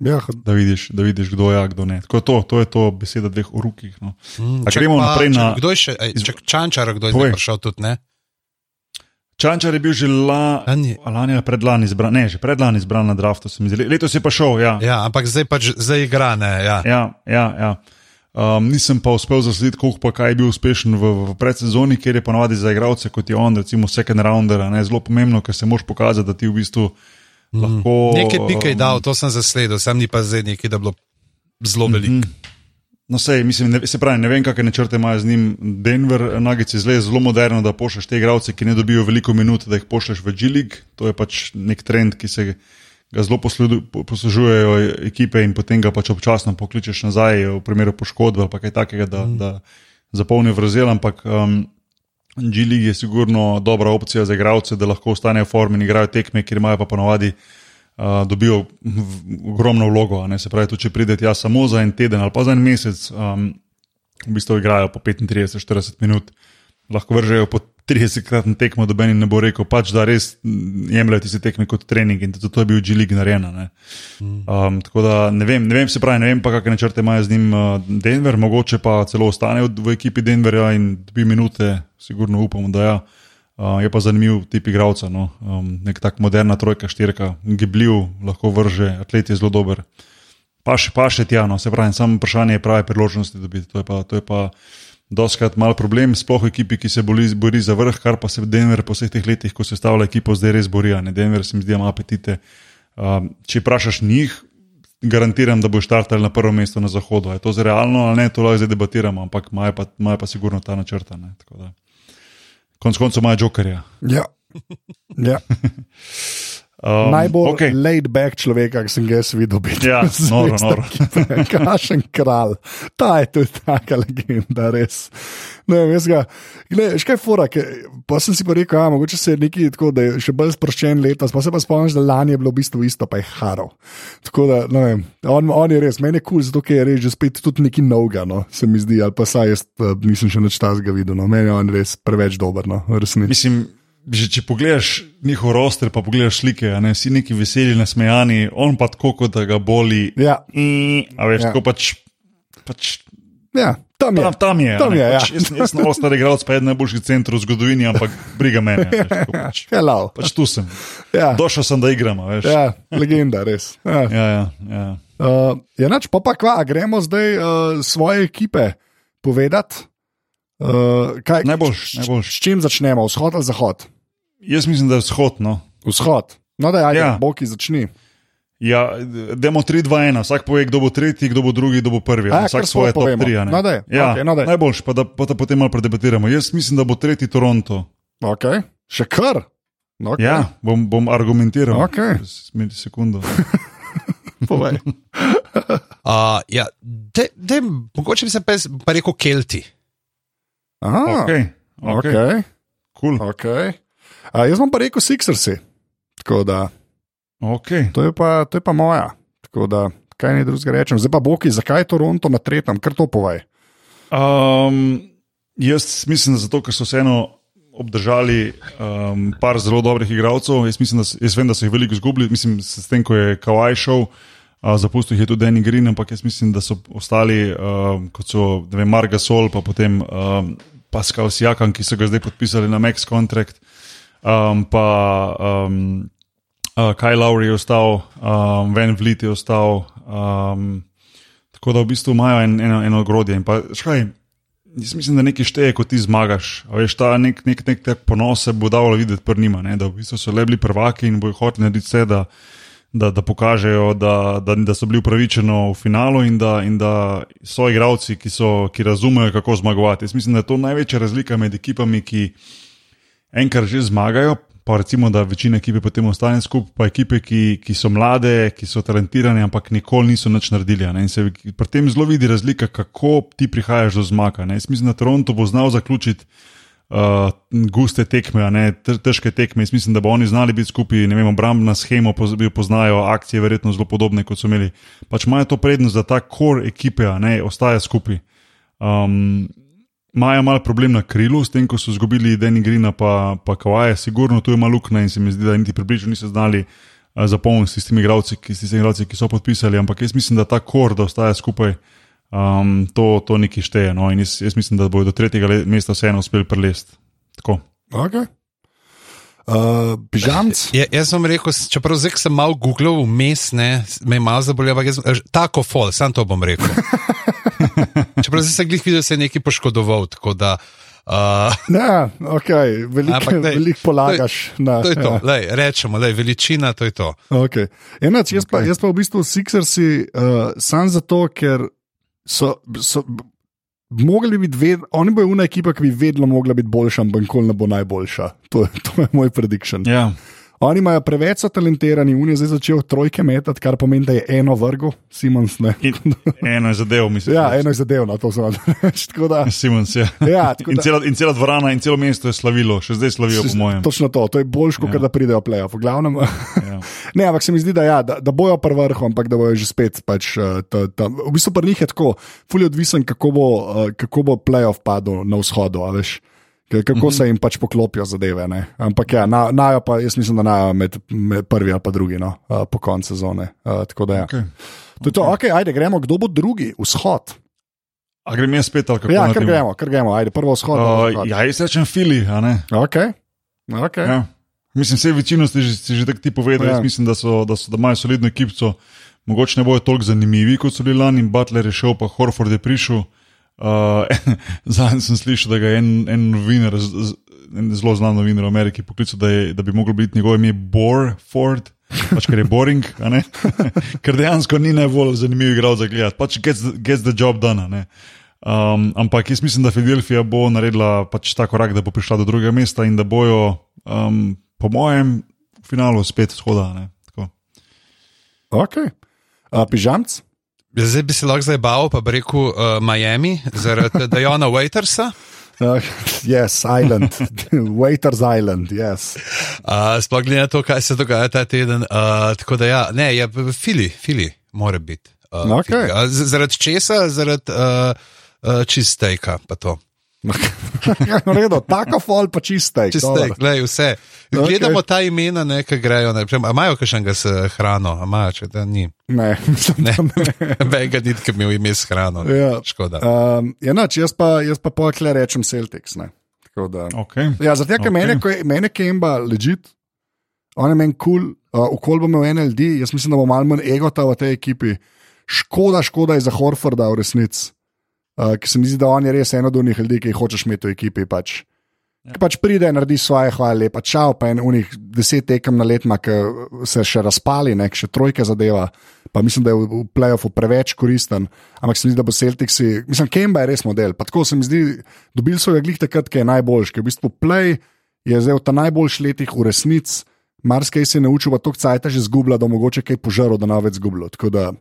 Ja, da, vidiš, da vidiš, kdo je, a kdo ne. Tako to, to je to beseda dveh urukih. No. Mm, čak gremo pa- naprej čak, na- Kdo je še, ej, čak, Čančar, kdo je zdaj prišel tudi, ne? Čančar je bil že la, Lani. lani predlani izbran, ne, že predlani izbran na draftu, se mi zdi. Letos je pa šel, ja. Ja, ampak zdaj pač zdaj igra, ne. Ja. ja, ja, ja. Um, nisem pa uspel zaslediti, koliko pa je bil uspešen v, v predsezoni, kjer je ponovadi za igralce kot je on, recimo second rounder, ne, zelo pomembno, ker se moš pokazati, da ti v bistvu. Lahko. Nekaj pike je um, dal, to sem zasledil, sem ni pa zdaj nekaj, da bi bilo zelo veliko. No, sej, mislim, ne, se pravi, ne vem, kakšne načrte imajo z njim. Denver Nuggets je zelo moderno, da pošlješ te igralce, ki ne dobijo veliko minut, da jih pošlješ v G-League. To je pač nek trend, ki se ga zelo poslužujejo ekipe in potem ga pač občasno pokličeš nazaj v primeru poškodbe ali kaj takega, da, mm. da zapolnijo vrzel. Ampak um, G-League je sigurno dobra opcija za igralce, da lahko ostanejo v formi in igrajo tekme, kjer imajo pa ponovadi. Uh, dobijo ogromno vlogo, ne se pravi, tudi če pridete ja samo za en teden ali pa za en mesec, um, v bistvu igrajo po 35-40 minut, lahko vržejo po 30-kratni tekmo, da meni ne bo rekel, pač da res jemljajo tiste tekme kot trening in zato je bil G-League narejen. a ne. Um, tako da ne vem, ne vem, se pravi, ne vem pa, kakšne načrte imajo z njim uh, Denver, mogoče pa celo ostane v, v ekipi Denverja in dobi minute, sigurno upamo, da ja. Uh, je pa zanimiv tip igralca, no? um, nek tak moderna trojka, štirka, gibljiv, lahko vrže, atlet je zelo dober. Pa še, pa še tja, no, se pravi, samo vprašanje je prave priložnosti dobiti. To je pa, to je pa doskrat mal problem, sploh ekipi, ki se boli, bori za vrh, kar pa se Denver po vseh teh letih, ko se stavlja ekipo, zdaj res bori. Ne? Denver se mi zdi, ima apetite. Um, če vprašaš njih, garantiram, da bo štartal na prvo mesto na zahodu. Je to realno ali ne, to lahko zdaj debatiramo, ampak imajo pa, imajo pa sigurno ta načrta. ne, tako da. Konec koncev imajo jokerja. ja. ja. <laughs> Um, Najbolj okay. laid back človek, ki sem ga videl. biti Ja, <laughs> noro, noro. <laughs> Kašen kralj, ta je tudi taka legenda, res. Ne, vem, jaz ga, gled, veš kaj je fora, ke, pa sem si pa rekel, a, mogoče se je nekaj tako, da je še bolj sproščen letos, pa se pa spomniš, da lani je bilo v bistvu isto, pa je haro. Tako da, ne vem, on, on je res, meni je kul, cool, zato ker je res že spet tudi neki novega, no, se mi zdi, ali pa saj jaz uh, nisem še nič tazga videl, no, meni je on res preveč dober, no, resnici. Že če pogledaš njihov roster, pa pogledaš slike, ne, vsi neki veseli, nasmejani, on pa tako, kot da ga boli. Ja, A veš, Ja. ja. tako pač. pač ja, tam je. Tam, tam je. Tam je, ja. pač, jaz, jaz sem ostar igralec, pa eden najboljših centrov v zgodovini, ampak briga Veš, tako pač, Hello. pač tu sem. Ja, Došel sem, da igram. Veš. ja, legenda, res. Ja. Ja, ja, ja. Uh, je nač, pa pa kva, gremo zdaj uh, svoje ekipe povedati. Uh, kaj, Najboljš, s- najboljš. S čim začnemo, vzhod ali zahod? Jaz mislim, da je vzhod. No. Vzhod. No, da, ajde, Ja. Boki začni. Ja, demo 3, 2, 1, vsak pove, kdo bo tretji, kdo bo drugi, kdo bo prvi. A, vsak svoje top povemo. 3. No, daj, ja, okej, no, daj. najboljši, pa da, pa da potem malo predebatiramo. Jaz mislim, da bo tretji Toronto. Okay. Še kar. Okay. Ja, bom, bom argumentiral. Okej. Smeti sekundo. <laughs> Povej. <laughs> Uh, ja, de, de, mogoče bi se pa, jaz- pa rekel Kelti. Aha, Ok, ok, okay. cool. Okay. A, jaz bom pa rekel Sixersi. Tako da, okay. to je pa, to je pa moja. Tako da, kaj ne drugega rečem. Zdaj pa Boki, zakaj je Toronto na tretjem, kar to povej. Um, jaz mislim, da zato, ker so vseeno obdržali um, par zelo dobrih igralcev. Jaz, mislim, da, jaz vem, da so jih veliko izgubili, mislim, s tem, ko je Kawaj šel. Uh, zapustil jih je tudi Danny Green, ampak jaz mislim, da so ostali, um, kot so vem, Marga Sol, pa potem um, Pascal Sijakam, ki so ga zdaj podpisali na Max Contract, um, pa um, uh, Kaj Lowry je ostal, um, Van Vliet je ostal. Um, Tako da v bistvu imajo en, eno, eno ogrodje. In Pa, škaj, jaz mislim, da nekaj šteje, ko ti zmagaš. A Veš, ta nek, nek, nek tak ponos se bo dalo videti pri njima, ne? da v bistvu so le bili prvaki in bojo hoteli narediti vse, da, da, da pokažejo, da, da, da so bili upravičeno v finalu in da, in da so igravci, ki, so, ki razumejo, kako zmagovati. Jaz mislim, da je to največja razlika med ekipami, ki enkrat že zmagajo. Pa recimo, da večina ekipe potem ostane skupaj, pa ekipe, ki, ki so mlade, ki so talentirane, ampak nikoli niso nič naredili. Ne? In se pri tem zelo vidi razlika, kako ti prihajaš do zmaga. ne. Jaz mislim, da Toronto bo znal zaključiti uh, guste tekme, ne težke tekme. Jaz mislim, da bo oni znali biti skupaj, ne vem, obrambna schema, poz- poznajo akcije, verjetno zelo podobne kot so imeli. Pač imajo to prednost, da ta kor ekipe ne ostaja skupaj. Um, Imajo malo problem na krilu, s tem, ko so izgubili Deni Grina, pa, pa Kawaja, sigurno tu je malo luknja in se mi zdi, da niti približno niso znali uh, zapolniti s tistimi igralci, ki, s tistimi igralci, ki so podpisali. Ampak jaz mislim, da ta kor, da ostaja skupaj, um, to, to nekaj šteje. No? In jaz, jaz mislim, da bodo do tretjega mesta vseeno uspeli prelesti. Tako. Okay. Uh, Pižamc. Ja, jaz sem rekel, čeprav zdaj sem malo googlal, vmes ne, me je malo zabolel, ampak jaz, eh, tako fol, sam to bom rekel. <laughs> <laughs> čeprav sem glih videl, da se je nekaj poškodoval, tako da. Uh, Ja, okay. veliko velik polagaš na to je to, Ja. lej, rečemo, lej, veličina, to je to. Okay. Enač, jaz, pa, jaz pa v bistvu Sixersi uh, sam zato, ker so. so Mogli bi biti, ved, oni bojo una ekipa, ki bi vedno mogla biti boljša, ampak nikoli ne bo najboljša. To je, to je moj prediction. Ja. Oni imajo preveč so talentirani, Unij je zdaj začel trojke metati, kar pomeni, da je eno vrgo, Simons ne. In eno je zadev, mislim. Ja, eno je zadevno, to sem reči. <laughs> Tako da, Simons, ja. ja, <laughs> tako In da, cela, in cela dvorana in celo mesto je slavilo, še zdaj slavijo, po mojem. točno to, to je boljš, kot Ja. da pridejo play-off. V glavnem, Ja. <laughs> Ne, ampak se mi zdi, da, ja, da, da bojo pri vrhu, ampak da bojo že spet. Pač, uh, ta, ta, v bistvu pri njih je tako, fully odvisen, kako bo, uh, kako bo playoff padel na vzhodu. veš. Kako -hmm. se jim pač poklopijo zadeve. Ne? Ampak ja, na, najo pa, jaz mislim, da najo med, med prvi ali pa drugi no, uh, po koncu sezone. Uh, tako da ja. Okay. To je to, okay, ajde, gremo, kdo bo drugi, vzhod. A grem jaz spet ali kako? Ja, kar gremo, kar gremo, ajde, prvo vzhod. Uh, vzhod. ja, jaz rečem Fili, a ne? Okay. Okay. Ja. Mislim, vse večino ste že, ste že tako ti povedali. Ja. Mislim, da, so, da, so, da imajo solidno ekipco. Mogoče ne bojo toliko zanimivi kot so bili lani, Butler je šel, pa Horford je prišel. <laughs> Uh, Zadnjič sem slišal, da ga je en, en novinar, en zelo znan novinar v Ameriki, poklical, da, je, da bi moglo biti njegovo ime Borford. Pač, ker je boring, <laughs> ker dejansko ni najbolj zanimiv igral za gledati, pač gets, gets the job done. Um, ampak jaz mislim, da Filadelfija bo naredila pač ta korak, da bo prišla do drugega mesta in da bojo, um, po mojem, v finalu spet shoda. Okay. Uh, pižamc? Zdaj bi se lahko zabaval, pa bi rekel uh, Miami, zaradi <laughs> Diana Waitersa. Uh, yes, Island, <laughs> Waiters Island, yes. Uh, Sploh glede na to, kaj se dogaja ta teden. Uh, tako da, ja, ne, je fili, fili, mora biti. Uh, Okej. Fili. A z- zaradi česa, zaradi uh, uh, čistejka, pa to. No, redo, tako fol pa čistek. Čistejk, gledaj, vse. Okej. Gledamo ta imena, ne, ki grejo. Ne, Prem, a imajo kakšnega s hrano, a imajo, če da ni. Ne, <laughs> mislim, Ne, ne. <laughs> Vega ni, ki bi imel ime s hrano. Ja. Škoda. Um, ja, noč, jaz pa, jaz pa pokle rečem Celtics. Ne. Tako Da, Okay. ja, zato, ker Ok. okay. mene, ko je- mene Kemba ležit, on je meni kul, cool, uh, ukol bo imel NLD, jaz mislim, da bo malo manj egota v tej ekipi. Škoda, škoda je za Horforda v resnici. Uh, ki se mi zdi, da on je res eno od njih ljudi, ki jih hočeš imeti v ekipi. Pač. Ki pač pride, naredi svoje, hvala lepa, čau, pa en unih deset tekem na let, ki se še razpali, nek še trojke zadeva. Pa mislim, da je v, v playoffu preveč koristen. Ampak se mi zdi, da bo Celtic si, mislim, Kemba je res model. Pa tako se mi zdi, dobili so ga glih takrat, ki je najboljši, ki je v bistvu play, je zdaj v ta najboljših letih v resnici. Marsikaj se je naučil, pa to cajt že zgubla, da mogoče kaj požaril, da ne več zgublo. Tako da,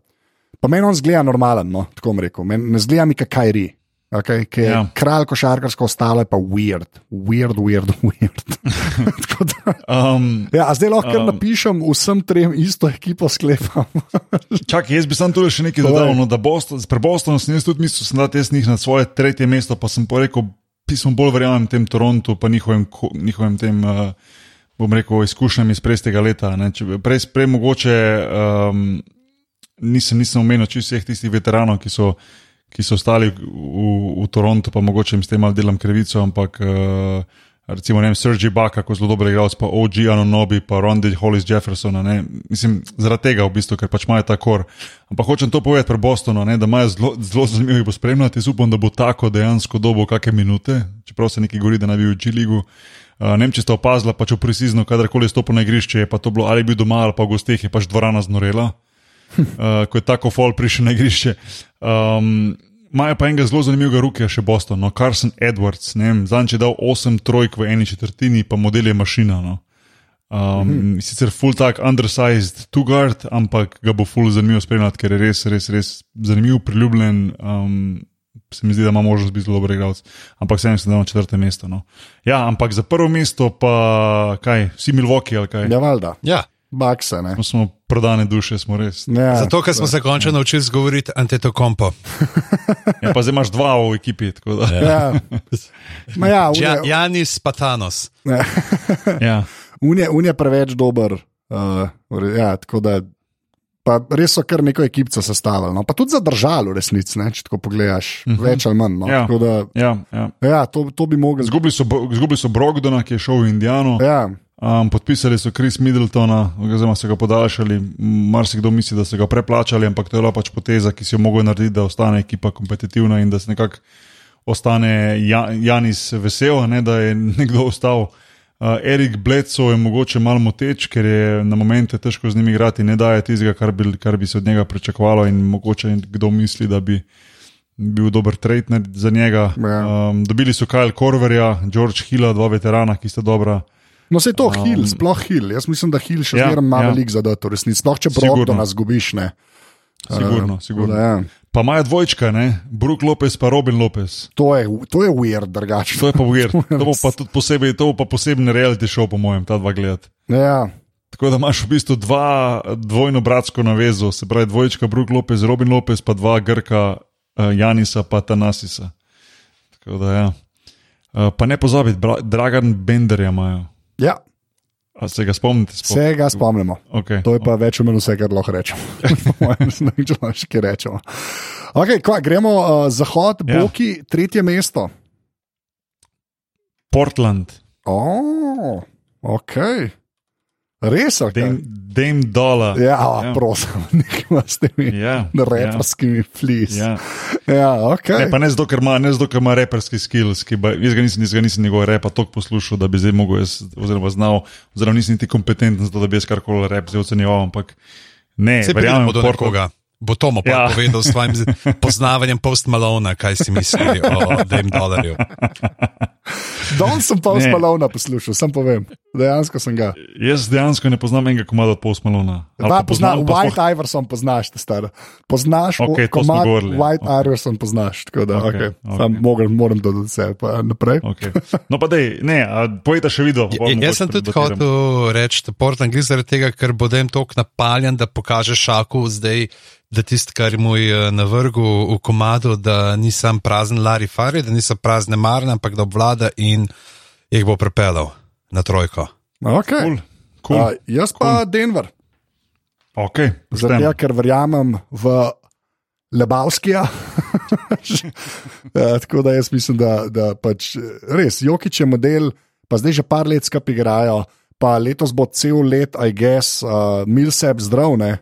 pa meni on zgleda normalen, no, tako bom rekel. Men, ne zgleda mi kaj ri. Okay, ki je Ja. kralj košarkarsko, ostalo je pa weird, weird, weird, <laughs> weird. Da- Um, ja, zdaj lahko Um. napišem vsem trem isto ekipo sklepam. <laughs> Čakaj, jaz bi sam tu še nekaj dodal. No, da Boston, pre Bostonom sem jaz tudi mislil, da sem njih na svoje tretje mesto, pa sem porekel, pismo bolj verjamem tem Torontu, pa njihovim, njihovim tem, uh, bom rekel, izkušnjam iz prejstega leta. ne. Če Prej, prej mogoče um, nisem, nisem omenil čisto vseh tistih veteranov, ki so, ki so ostali v, v Torontu, pa mogoče jim s tem malo delam krivico, ampak. Uh, Recimo, vem, Sergej Baka, ko zelo dober igralec, pa OG Anonobi, pa Rondi Hollis Jeffersona. Ne? Mislim, zaradi tega, v bistvu, ker pač imajo ta kor. Ampak hočem to povedati pri Bostonu, ne? da imajo zelo, zelo zanimivo bo spremljati. Jaz upam, da bo tako dejansko dobo kakšne minute, čeprav se neki govori, da naj bi v G-ligu. Uh, ne vem, če ste opazili, pač v precizno, kadarkoli je stopil na igrišče, je pa to bilo ali bil doma ali pa v gosteh, je pač dvorana znorela, uh, <laughs> ko je tako fol prišel na igrišče. Um, Imajo pa enega zelo zanimivega rukija, še Boston, no, Carson Edwards. Zanj je dal 8 trojk v eni četrtini, pa model je mašina. No. Um, mm -hmm. Sicer full tak undersized two guard, ampak ga bo full zanimivo spremljati, ker je res, res, res zanimiv, priljubljen. Um, se mi zdi, da ima možnost biti zelo dober igralec. Ampak sem se dal na četrte mesto. No. Ja, ampak za prvo mesto pa kaj, vsi Milwaukee ali kaj. Ja, valjda, Ja. Bakse. Ne? No, smo prodane duše, smo res. Ja, Zato, ker smo se končno naučili govoriti antetokompo. <laughs> Ja, pa zdaj imaš dva v ekipi. tako da, Ja. Ma ja, Ja, unije, Janis Patanos. Ja. <laughs> unije, unije preveč dober. Uh, ja, tako da, pa res so kar neko ekipo sestavili. No. Pa tudi zadržali, resnici, ne, če tako pogledaš, uh -huh. več ali manj. No. Ja. Tako Da, Ja, ja. ja, to, to bi mogli Zgubili so, izgubili so Brogdona, ki je šel v Indijano. Ja, Um, podpisali so Chris Middletona, oziroma so ga podaljšali. Marsikdo misli, da so ga preplačali, ampak to je bila pač poteza, ki si jo mogel narediti, da ostane ekipa kompetitivna in da se nekako ostane ja, Janis vesel, ne, da je <laughs> nekdo ostal. Uh, Erik Bledsoe je mogoče malo moteč, ker je na momente težko z njim igrati, ne daje tistega, kar bi, kar bi se od njega pričakovalo, in mogoče kdo misli, da bi bil dober trade ne- za njega. Um, dobili so Kyle Korverja, George Hilla, dva veterana, ki sta dobra. No se je to Hill, sploh Hill. Jaz mislim, da Hill še Um, Ja, zmeraj ima ja. zadat, v resnici. Sploh če Sigurno. Brogdona zgubiš, ne. Sigurno, Eh, sigurno. da Ja. Pa imajo dvojčka, ne? Brook Lopez pa Robin Lopez. To je, to je weird, drugače. To je pa weird. <laughs> To bo pa tudi posebej, to bo pa poseben reality show, po mojem, ta dva gledati. Ja, Tako da imaš v bistvu dva dvojno bratsko navezo, se pravi dvojčka Brook Lopez, Robin Lopez, pa dva Grka, uh, Janisa pa Tanasisa. Tako da ja. Uh, pa ne pozabiti, Bra- Dragan Benderja imajo. Ja, A se ga spomnite? Spom vse ga spomnimo. okay. To je pa več ali manj vse, kar lahko rečemo. Ne vem, če lahko še kaj rečemo. Okay, kva, gremo uh, zahod, Ja. Boki, tretje mesto. Portland, Oh, ok. Res. Dame, Dame Dola. Ja, ja. Ja. prosim, <laughs> nekaj s temi Ja, reperskimi flis. ja. Ja, ok. Ne, pa ne zato, ker ima, ne zato, ker ima reperski skills, ki ba, jaz ga nisem, jaz ga nisem njegov repa toliko poslušal, da bi zdaj mogel jaz, oziroma znal, oziroma nisem niti kompetenten za to, da bi jaz karkoli rep zdaj ocenjeval, ampak ne, verjamem, do Portland- nekoga. Bo Tomo pa Ja. ja. povedal s svojim <laughs> poznavanjem Post Malona, kaj si misli o tem dolarju. Danes sem uspalovna poslušal, sem povem. Dejansko sem ga. Jaz dejansko ne poznam enega komada od Post Malona. Ali Da, pa pozna, poznam, pa White sploh- Iverson poznaš, te star. Poznaš, Okej, o- to smo komad govorili, ja. White Okej. Iverson poznaš, tako da Okej, okay, okej. okay. moram, moram dodati vse, pa naprej. Okay. No, pa dej, ne, a pojete še video. Ja, jaz sem tudi hotel reči, da Portland gre zaradi tega, ker bo dem tok napaljen, da pokaže šaku zdaj, da tisti, kar mu je navrgu v komadu, da ni sam prazen Larry Fari, da niso prazne marne, ampak da obvlada in jih bo prepeljal na trojko. Okay. Cool. Cool. Uh, jaz pa cool. Denver, Okay, zato ker verjamem v Lebavskija. <laughs> ja, tako da jaz mislim, da, da pač res Jokič je model, pa zdaj že par let skupaj igrajo, pa letos bo cel let, I guess, uh, Milsep zdravne.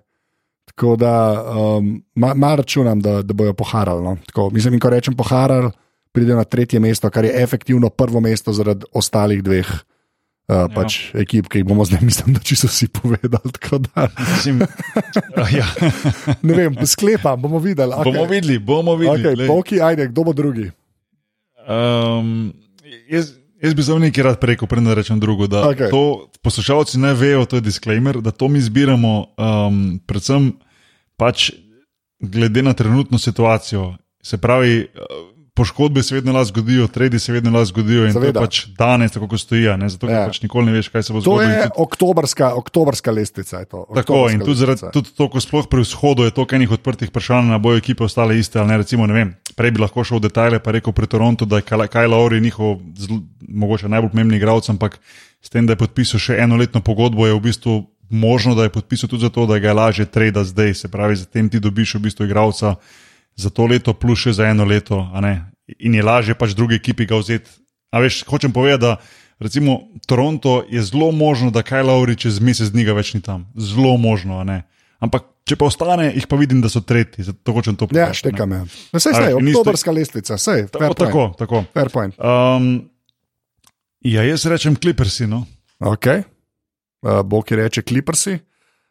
Tako da um, malo ma računam, da, da bojo poharali. No. Tako, mislim, in ko rečem poharali, pridejo na tretje mesto, kar je efektivno prvo mesto zaradi ostalih dveh. Uh, pač ekip, ki jih bomo zdaj, <laughs> mislim, da čisto vsi povedali. Da, Mislim, <laughs> ja. ne vem, sklepam, bomo videli. Okay. Bomo videli, bomo videli. Okay, Boki, ajde, kdo bo drugi? Um, jaz, jaz bi za nekaj rad rekel, preden rečem drugo. Da Okej. to poslušalci ne vejo, to je disclaimer, da to mi zbiramo um, predvsem pač glede na trenutno situacijo. Se pravi, uh, poškodbe se vedno lahko zgodijo, tredi se vedno lahko zgodijo in Seveda. to je pač danes, tako kot stoji, ne? zato Ja. pač nikoli ne veš, kaj se bo To zgodilo. in je tudi- oktobrska, oktobrska lestvica. je to, Tako oktobrska in tudi, zaradi, tudi to, ko sploh pri vzhodu je toliko enih odprtih vprašanj, na bojo ekipe ostale iste. Ne, recimo, ne vem, prej bi lahko šel v detajle, pa rekel pri Torontu, da je Kyle Lowry njihov zl, mogoče najbolj pomembni igralec, ampak s tem, da je podpisal še enoletno pogodbo, je v bistvu možno, da je podpisal tudi zato, da ga je lažje trade zdaj. Se pravi, zatem ti dobiš v bistvu igralca za to leto, plus še za eno leto, in je lažje pač druge ekipi ga vzeti. A veš, hočem povedati, da recimo Toronto je zelo možno, da Kyle Lowry čez mesec dni ga več ni tam. Zelo možno, ne. Ampak če pa ostane, jih pa vidim, da so tretji, zato hočem to Ja, povedati. štekam. Ja. No, sej, A sej, veš, in isto- oktobrska lestvica, sej, fair point. tako, tako. Fair point. Um, ja, jaz rečem Clippersi. No? Okay. Uh, Boki reče Clippersi.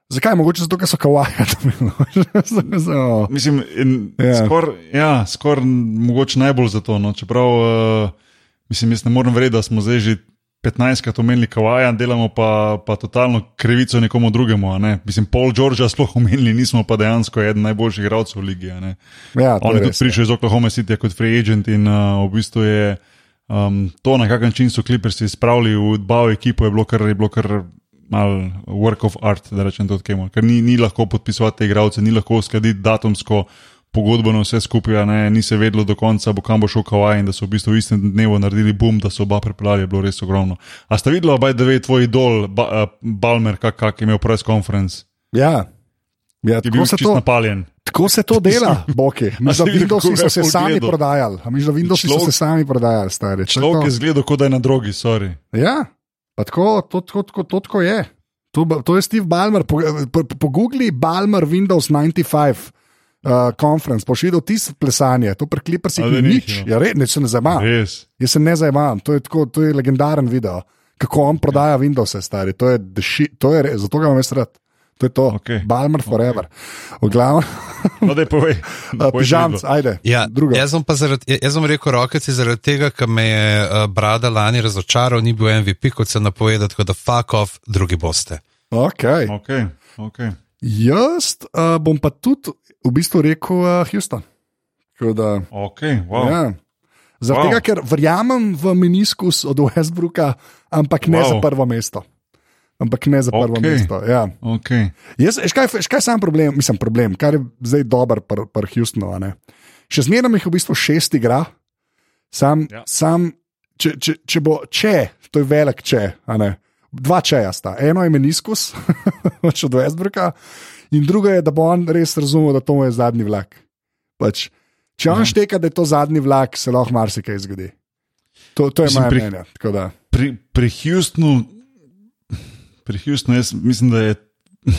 Zakaj? Mogoče zato, ker so kawaii. <laughs> oh. Mislim, in Ja. yeah. skoraj ja, skor, mogoče najbolj zato. No? Čeprav uh, mislim, jaz ne morem verjeti, da smo zdaj že 15krat omenili Kawaja, delamo pa, pa totalno krivico nekomu drugemu. Ne? Mislim, Paul Georgea sploh omenili, nismo pa dejansko eden najboljših igralcev v ligi. ja, On je tudi prišel iz Oklahoma City kot free agent in uh, v bistvu je um, to, na kakšen način so Clippersi spravili v dbavo ekipo, je bilo kar, je bilo kar mal work of art, da rečem to temu. Ker ni, ni lahko podpisovati te igralce, ni lahko uskladiti datumsko pogodbo na vse skupaj, ne, ni se vedelo do konca, bo kam bo šel Kawaii in da so v bistvu v istem dnevu naredili boom, da so oba pripeljali, je bilo res ogromno. A ste videli, da ve tvoj idol, ba, uh, Balmer, kak, kak je imel press conference, Ja. Ja, je tako, bil se to, napaljen. tako se to <laughs> dela, Boki. A <laughs> Mislim, kako ga so je se sami prodajali. A Mislim, da Windowsi so se sami prodajali, stari. Je Človek je zgledal, kot da je na drogi, sorry. Ja, pa tako, to, to, to, to, to je. To, to je Steve Ballmer. Pogooglej po, po Googli Ballmer Windows 95 uh, conference, boš videl tisto plesanje, to preklipa si da nič. ni, Ja, res, ne se ne zajema. Res. Jaz se ne zajemam, to je, tako, to je legendaren video, kako on prodaja Windows, stari. To je, shit, to je zato ga imam jaz rad. To je to, Okej. Balmer forever. V glavnem, No, daj povej. <laughs> Povej pižamc, ajde. Ja, druga. jaz, bom pa zaradi, jaz bom rekel rokeci zaradi tega, ker me je uh, Brada lani razočaral, ni bil MVP, kot se napovedal, tako da fuck off, drugi boste. Okay. Okay, okay. Jaz uh, bom pa tudi v bistvu rekel uh, Houston. Da, Okay, wow. ja. Zaradi Wow. tega, ker verjamem v meniskus od Westbrooka, ampak ne Wow. za prvo mesto. Ampak ne za prvo Okej. mesto. Ja. Okay. Jaz, veš kaj, veš kaj je sam problem, mislim, problem, kar je zdaj dober pri pr Houstonu. Še zmeraj jih v bistvu šest igra, sam, ja. Sam če, če, če bo če, to je velik če. Dva čeja sta. Eno je meniskus, <laughs> od Westbrooka, in drugo je, da bo on res razumel, da to je zadnji vlak. Pač, če on šteka, da je to zadnji vlak, se lahko marsikaj zgodi. To, to je Mislim, moje pri- mnenje. Pri, pri Houstonu, pri Houstonu, jaz mislim, da je. <laughs>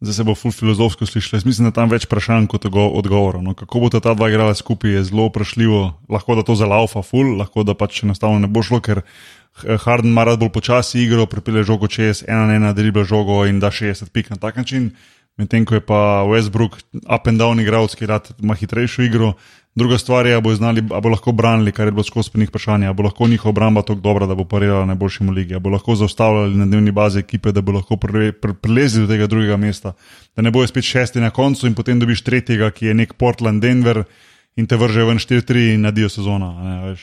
Zdaj se bo ful filozofsko slišalo. Jaz mislim, da tam več vprašanj kot odgovorov. No, kako bo ta dva igrala skupaj, je zelo vprašljivo. Lahko da to zalaufa ful, lahko da pač enostavno ne bo šlo, ker H- Harden ima rad bolj počasi igro, pripelje žogo čez, ena na ena, dribla žogo in da 60 pik na tak način. Medtem ko je pa Westbrook up and down igralec, ki rad ima hitrejšo igro. Druga stvar je, ali bo, znali, ali bo lahko branili, kar je bilo skozi njih vprašanje, ali bo lahko njihova obramba tako dobra, da bo parirala najboljšim v ligi, ali bo lahko zaustavljali na dnevni bazi ekipe, da bo lahko pre- pre- prelezli do tega drugega mesta. Da ne bojo spet šesti na koncu in potem dobiš tretjega, ki je nek Portland, Denver in te vržejo ven 4-3 in nadijo sezona. Ne,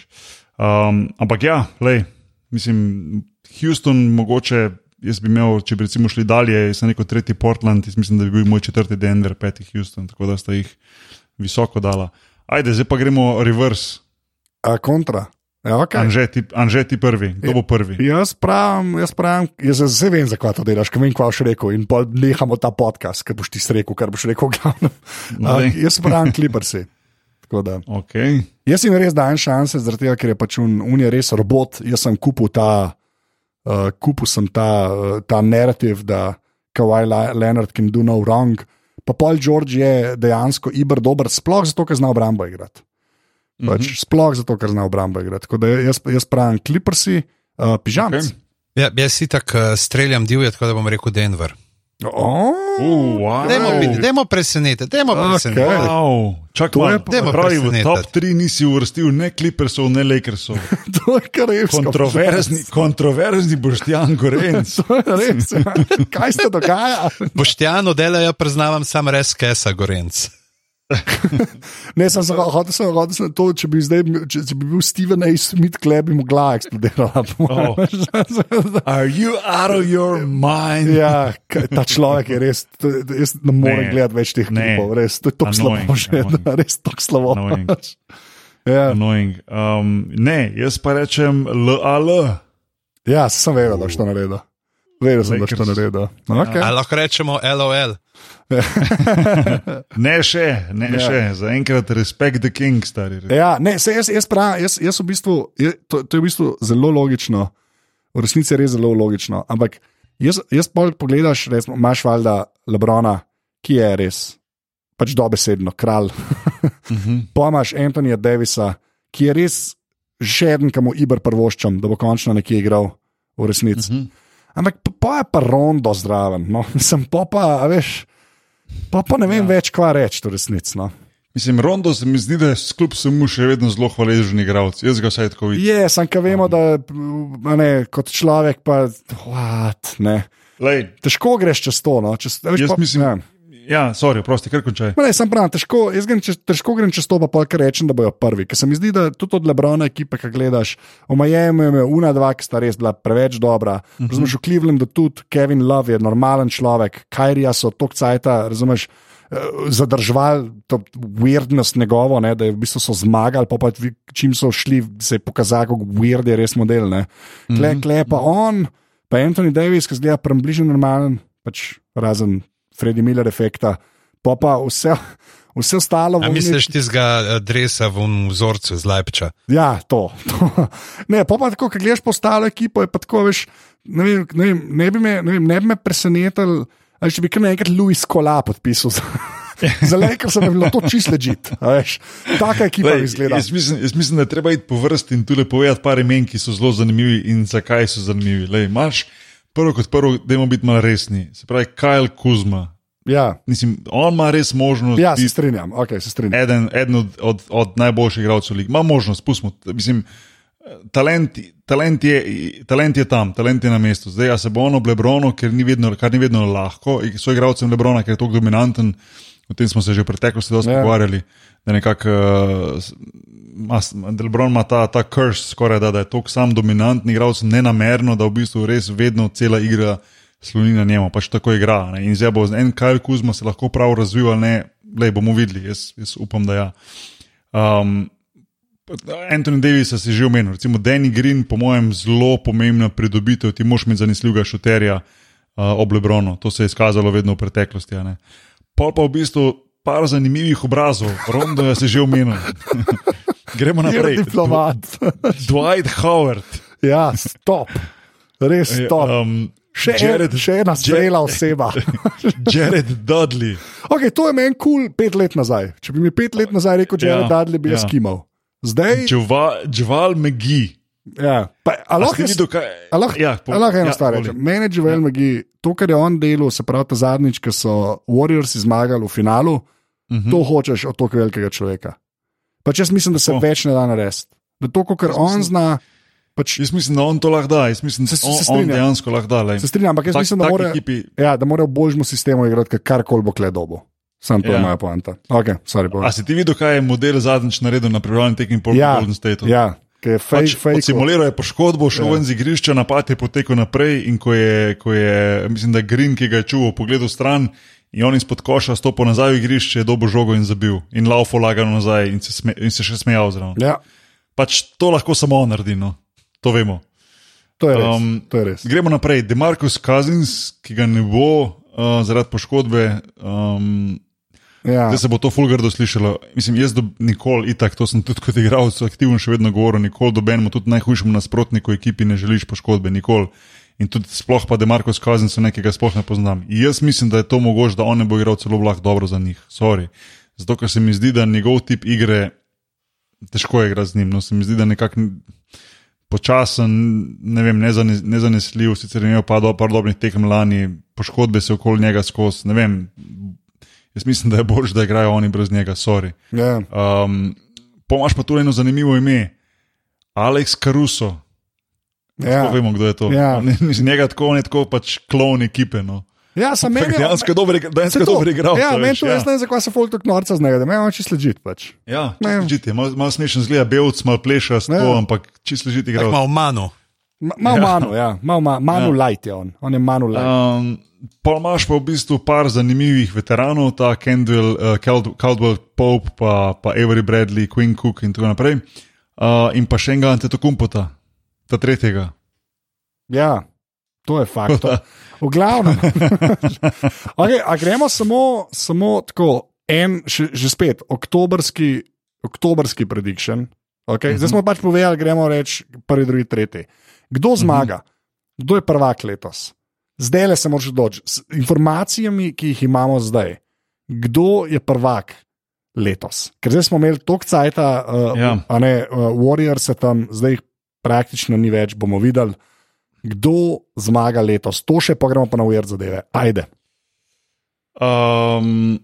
um, ampak ja, lej, mislim, Houston mogoče. Jaz bi imel, če bi recimo šli dalje, sem rekel tretji Portland, mislim, da bi bil moj četrti Denver, peti Houston, tako da sta jih visoko dala. Ajde, zdaj pa gremo reverse. A, kontra. Ja, okay. Anže, ti, Anže ti prvi, kdo bo prvi? Jaz pravim, jaz pravim, jaz zdaj vem, zakaj to delaš, ker vem, kaj boš rekel. In pa nehamo ta podcast, ker boš ti rekel, kar boš rekel. v glavnem. No, daj. jaz pravim, kliprsi. Okay. Jaz jim res dajem šanse, zaradi tega, ker je pač un, un je res robot. Jaz sem kupil ta, uh, kupil sem ta, uh, ta narativ, da Kawhi Le- Leonard can do no wrong. Pa Paul George je dejansko iber dober, sploh zato, ker zna obrambo igrati. Pač, mm -hmm. Sploh zato, ker zna obrambo igrati. Tako da jaz, jaz pravim, kliprsi, uh, pižam. Okay. Ja, jaz si tako uh, streljam divje, tako da bom rekel Denver. Oh, wow. Dajmo, dajmo presenetiti, dajmo Okej. presenetiti. Wow. Čak, To malo. je pa- Dajmo pravi, v top 3 nisi uvrstil ne Clippersov, ne Lakersov. <laughs> to je kar res. Kontroverzni, kontroverzni Boštjan Gorenc. <laughs> To je res. ja. <laughs> Kaj se dogaja? Boštjano delajo, priznavam, sam res kesa, Gorenc. <laughs> Ne, sem, sem, hotel sem, hotel sem to, če bi, zdaj, če, če bi bil Steven A. Smith, klep bi mu glava eksplodirala. Oh. <laughs> Are you out of your mind? ja, ta človek je res, to, to, jaz ne morem gledati več teh klipov, res, to je tako Annoying, slabo že, da, res tako slabo. Annoying. <laughs> Ja, Annoying. Um, ne, jaz pa rečem LAL. ja, sem vedel, da boš to naredil. Vedel sem, da to Lakers. naredil. Okay. Ali lahko rečemo LOL? <laughs> Ne še, ne Ja. še. Zaenkrat respect the king, stari. Ja, ne, se jaz, jaz pravim, jaz, jaz v bistvu, je, to, to je v bistvu zelo logično, v resnici je res zelo logično. Ampak jaz, jaz pol pogledaš, recimo, imaš valjda Lebrona, ki je res, pač dobesedno kralj. Uh -huh. Pa imaš Antonija Davisa, ki je res še en, ki mu Iber prvoščam, da bo končno nekje igral v resnici. Uh -huh. Ampak pa, je pa rondo zraven, no, <laughs> sem pa veš. Pa, pa ne vem ja. več, kva reči, v resnici. No. Mislim, Rondo se mi zdi, da je kljub vsemu še vedno zelo hvaležen igralec. Jaz ga vsaj tako vidim. Je, sem ka vemo, da a ne, kot človek pa, what, ne. Lej, Težko greš čez to. No, čez, veš, Jaz pa, mislim- ja. Ja, sorry, prosti, kar končaj. Ne, sem pravi, težko, jaz grem čez, težko grem čez to, pa polk rečem, da bojo prvi. Ker se mi zdi, da tudi od Lebrona ekipe, ki gledaš, Miami je una dva, ki sta res bila preveč dobra. Uh -huh. Razumeš, v Clevelandu tudi Kevin Love je normalen človek, Kajrija so tok cajta, razumeš. eh, Zadrževali to weirdnost njegovo, ne, da je v bistvu so zmagali, pa, pa čim so šli, se je pokazalo, kako weird je res model. ne. Kle, kle pa on, pa Anthony Davis, ki zgleda približno normalen, pač razen Freddy Miller efekta, pa pa vse, vse ostalo. A v misliš tistega dresa v onem vzorcu z Leipča? Ja, to. to. <laughs> Ne, pa pa tako, ko gledaš po ostalo ekipo, je pa tako, veš, ne, vem, ne, vem, ne, bi, me, ne, vem, ne bi me presenetil, ali če bi kar naenkrat Louis Kola podpisal. za- <laughs> Za Lakers sem bilo to čist ležit. Taka ekipa Lej, bi izgledala. jaz, mislim, jaz mislim, da je treba iti po vrsti in tu le povedati par imen, ki so zelo zanimivi in zakaj so zanimivi. Lej, imaš prvo kot prvo, da moramo biti malo resni. Se pravi, Kajl Kuzma. Ja, Mislim, on ima res možnost ja se strinjam. Okay, se strinjam. eden, eden od, od, od najboljših igralcev lige. Ima možnost, pustimo. Mislim, talent, talent, je, talent je tam, talent je na mestu. Zdaj, a se bo on ob Lebronu, ker ni vedno, kar ni vedno lahko, in so igralcem Lebrona, ker je tako dominanten. O tem smo se že v preteklosti dosti Ja. pogovarjali, da nekako. Uh, Lebron ima ta, ta krš, skoraj da, da je tako sam dominantni igralec, ne namerno, da v bistvu res vedno cela igra sloni na njemu, pač tako igra. Ne? In zdaj bo en Kajl Kuzma se lahko prav razvil ne, le bomo videli, jaz, jaz upam, da ja. Um, Anthony Davis si že omenil, recimo Danny Green, po mojem, zelo pomembna pridobitev, ti moš imeti zanesljivega šuterja uh, ob Lebronu, to se je izkazalo vedno v preteklosti. Pol pa v bistvu par zanimivih obrazov, Rondo je se že omenil. <laughs> Gremo naprej. diplomat. Dwight Howard. ja, stop. Res stop. Um, Še, Jared, en, še ena zrela oseba. <laughs> Jared Dudley. okay, to je meni kul cool pet let nazaj. Če bi mi pet let nazaj rekel, je Ja, Dudley, bi jaz ja. kimal. Zdaj, Džval McGee. ja, pa, a A lahko ste jaz- videli, kaj a lahko- ja, po- a lahko eno ja, stvar rečem. Mene je Joel Magi, to, kar je on delal, se pravi, ta zadnjič, ko so Warriors zmagali v finalu, Mhm. to hočeš od tako velikega človeka. Pač jaz mislim, da se Tako. več ne da narediti. Da to, kar Jaz on mislim- zna, pač Jaz mislim, da on to lahko da. Jaz mislim, da Se- se- on, se on dejansko lahko da. lej. se strinjam, ampak jaz Tak- mislim, da mora, ekipi, ja, da mora v božjemu sistemu igrati karkoli bo kledobo. Sam to je Ja. moja poanta. Okay, sorry, povej. A si ti videl, kaj je model zadnjič naredil na pripravljanju tekmi po ja, Golden Stateu? ja, ki je fake, Pač, fake. simuliral je poškodbo, šel Ja. ven z igrišča, napad je potekel naprej in ko je, ko je mislim, da Green, ki ga je čuval, pogledal stran in on izpod koša stopil nazaj v igrišče, je dobo žogo in zabil in laufo lagano nazaj in se, sme, in se še smejal zraven. Ja, Pač to lahko samo on naredi, no. to vemo. to je res. Um, to je res. Gremo naprej. Demarcus Cousins, ki ga ne bo uh, zaradi poškodbe. Um, Ja. Zdaj se bo to fulgardo slišalo. Mislim, jaz do, nikoli, itak, to sem tudi kot igralec aktivno še vedno govoril, nikoli dobenemu, tudi najhujšemu nasprotniku ekipi ne želiš poškodbe, nikoli. In tudi sploh pa Demarcus Cousins nekega sploh ne poznam. In jaz mislim, da je to mogoče, da on ne bo igral celo lahko dobro za njih. Sorry. Zato, ker se mi zdi, da njegov tip igre težko je igrati z njim. No, se mi zdi, da nekako počasen, ne vem, nezane, nezanesljiv, sicer je imel pa do par dobrih tekem lani, poškodbe se okoli njega skozi. Ne vem, jaz mislim, da je bolje, da igrajo oni brez njega, sorry. Ja. Um, Pomaž pa tu eno zanimivo ime, Alex Caruso. Ja. Ja. Vemo, kdo je to. Ja. Mislim, njega tako, on je tako pač klon ekipe. No. Ja, sem Ampak meni. Dejansko je dober, igra- Se dejansko je to- dober igral. Ja, meni to jaz ne vem, zakaj se folk tako norca z njega, da me on čisto ležit. Pač. Ja, Ne. čist malo mal smešen zgleda, belc, malo pleša, Ne. to, ampak čisto Tako igral. malo manu. Ma- Malo ja. manu, ja, malo ma, manu ja. light je on, on je manu light. Um, pa imaš pa v bistvu par zanimivih veteranov, ta Kendall, uh, Cald Caldwell Pope, pa, pa Avery Bradley, Queen Cook in tako naprej. Uh, in pa še enega Antetokumpota, ta tretjega. Ja, to je fakt. V glavnem. <laughs> okay, a gremo samo, samo tako, en, še, že spet, oktobrski, oktobrski prediction. Okay? Uh -huh. Zdaj smo pač povedali, gremo reči prvi, drugi, tretji. Kdo zmaga? Uh -huh. Kdo je prvak letos? Zdaj le se moraš odločiti. S informacijami, ki jih imamo zdaj, kdo je prvak letos? Ker zdaj smo imeli toliko cajta, uh, Ja. a ne, uh, Warriors tam, zdaj jih praktično ni več, bomo videli. Kdo zmaga letos? To še pa gremo pa na ujer zadeve. Ajde. Um,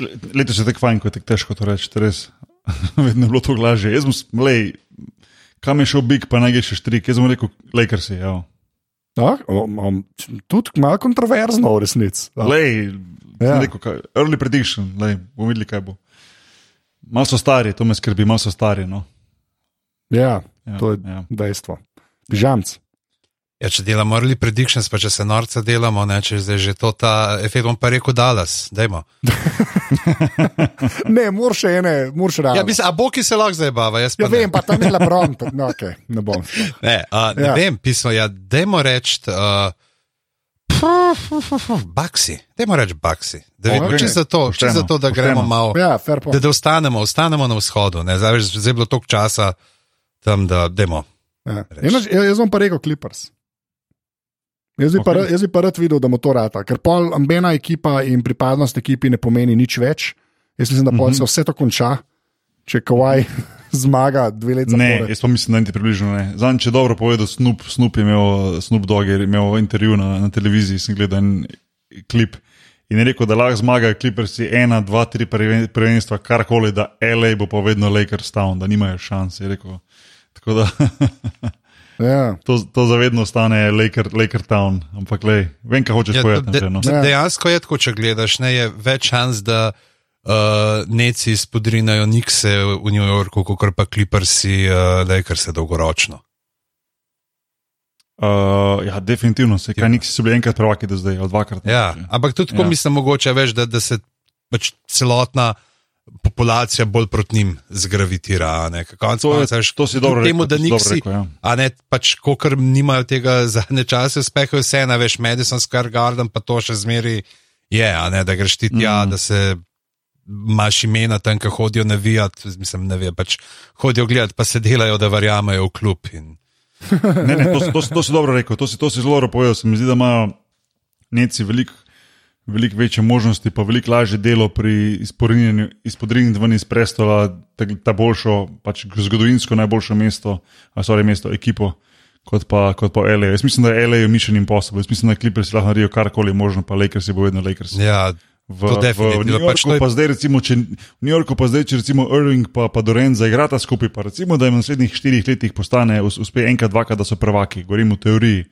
le- letos je tako fajn, ko je tako težko to reči, res. <laughs> Vedno je bilo to lažje. Jaz sem, lej, kam je šel Big, pa naj še štrik. Jaz sem rekel, Lakersi. Ja. No, um, um, tudi malo kontroverzno, v resnici. Ja. Lej, ja. rekel, kaj, early prediction, lej, bomo videli, kaj bo. Malo so stari, to me skrbi, malo so stari. No. Ja, Ja, to je ja. dejstvo. Pižamc. Ja, če delamo early predictions, pa če se norca delamo, ne, če je zdaj že to ta efekt, bom pa rekel Dallas. Dajmo. <laughs> Ne, moraš še ene, moraš realno. Ja, mislim, a Boki se lahko zdaj bava, jaz pa ja ne. vem, pa tam je Lebron, pa- no, okay, ne bom. Ne, uh, ne Ja. ja. vem, pismo, ja, dajmo reči. Uh, Baksi, dajmo reči Baksi. Da, Okej. okay. Čisto zato, čisto zato, da gremo malo. Ja. Da, da ostanemo, ostanemo na vzhodu. ne. Zdaj, zdaj je bilo toliko časa tam, da demo. Ja. Jaz, jaz bom pa rekel Clippers. Jaz bi, okay. pa, jaz bi pa rad videl, da mu to rata, ker pol ambena ekipa in pripadnost ekipi ne pomeni nič več. Jaz mislim, da pol se vse to konča, če Kowaj <laughs> zmaga dve leti Ne, zapored. jaz pa mislim, da niti približno ne. Zanj, če dobro povedal, Snoop, Snoop je imel, Snoop Dogg je imel intervju na, na televiziji, sem gledal en klip. In je rekel, da lahko zmagajo Clippersi ena, dva, tri prven- prvenstva, karkoli, da LA bo pa vedno Lakers Town, da nimajo šans. je Rekel. Tako da <laughs> Ja. to, to zavedno ostane Laker, Laker Town. Ampak lej, vem, kaj hočeš Ja, povedati. de, no. Ja. dejansko je tako, če gledaš, ne, je več šans, da uh, neci spodrinajo Nikse v New Yorku, kot pa Clippersi, uh, Lakerse dolgoročno. Uh, ja, definitivno se, kaj niksi so bili enkrat prvaki do zdaj, ali dvakrat. Ja, mogoče. ampak tudi tako Ja. ja. mislim, mogoče veš, da, da se pač celotna populacija bolj proti njim zgravitira. Konec To, je, koncev, veš, to si dobro rekel. temu, da niksi, rekel, ja. a ne pač, kokr nimajo tega zadnje čase, uspehajo vse, na veš, Madison Square Garden, pa to še zmeri je, ne, da greš ti tja, Mm. da se imaš imena tam, ki hodijo navijati, mislim, ne ve, pač hodijo gledati, pa se delajo, da verjamejo v klub. In, Ne, ne, to, to, to si dobro rekel, to si, to si zelo dobro povedal. Se mi zdi, da imajo neci veliko velik večje možnosti, pa veliko lažje delo pri izpodrinjenju ven iz prestola, ta, ta boljšo, pač zgodovinsko najboljšo mesto, a sorry, mesto, ekipo. Kot pa, kot pa LA. Jaz mislim, da je LA Mission Impossible. Jaz mislim, da Clippers lahko naredijo karkoli možno, pa Lakers je bo vedno Lakers. ja, V, v definitivno, New pač Yorku je- pa zdaj, recimo, če, v New Yorku pa zdaj, če recimo Irving pa, pa Doren zaigrata skupaj, pa recimo, da jim v naslednjih štirih letih postane, us- uspe enkrat, dvakrat, da so prvaki, govorim v teoriji.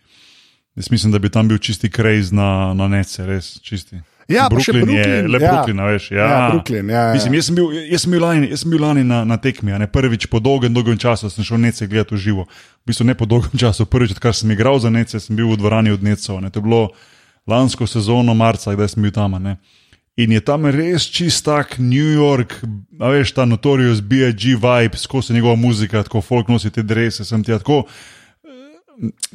Jaz mislim, da bi tam bil čisti krajz na, na nece, res čisti. Ja, še Brooklyn je Brooklyn, le ja. Brooklyn, veš. Ja, Ja, Brooklyn, ja, ja. Mislim, jaz sem bil, jaz sem bil lani, sem bil lani na, na tekmi, ne prvič po dolgem, dolgem času sem šel nece gledati v živo. V bistvu ne po dolgem času, prvič, odkar sem igral za nece, sem bil v dvorani od necov. Ne. To je bilo lansko sezono marca, kdaj sem bil tam. Ne. In je tam res čist tak New York, veš, ta notorious BIG vibe, skozi njegova muzika, tako folk nosi te drese, sem ti tako. eh,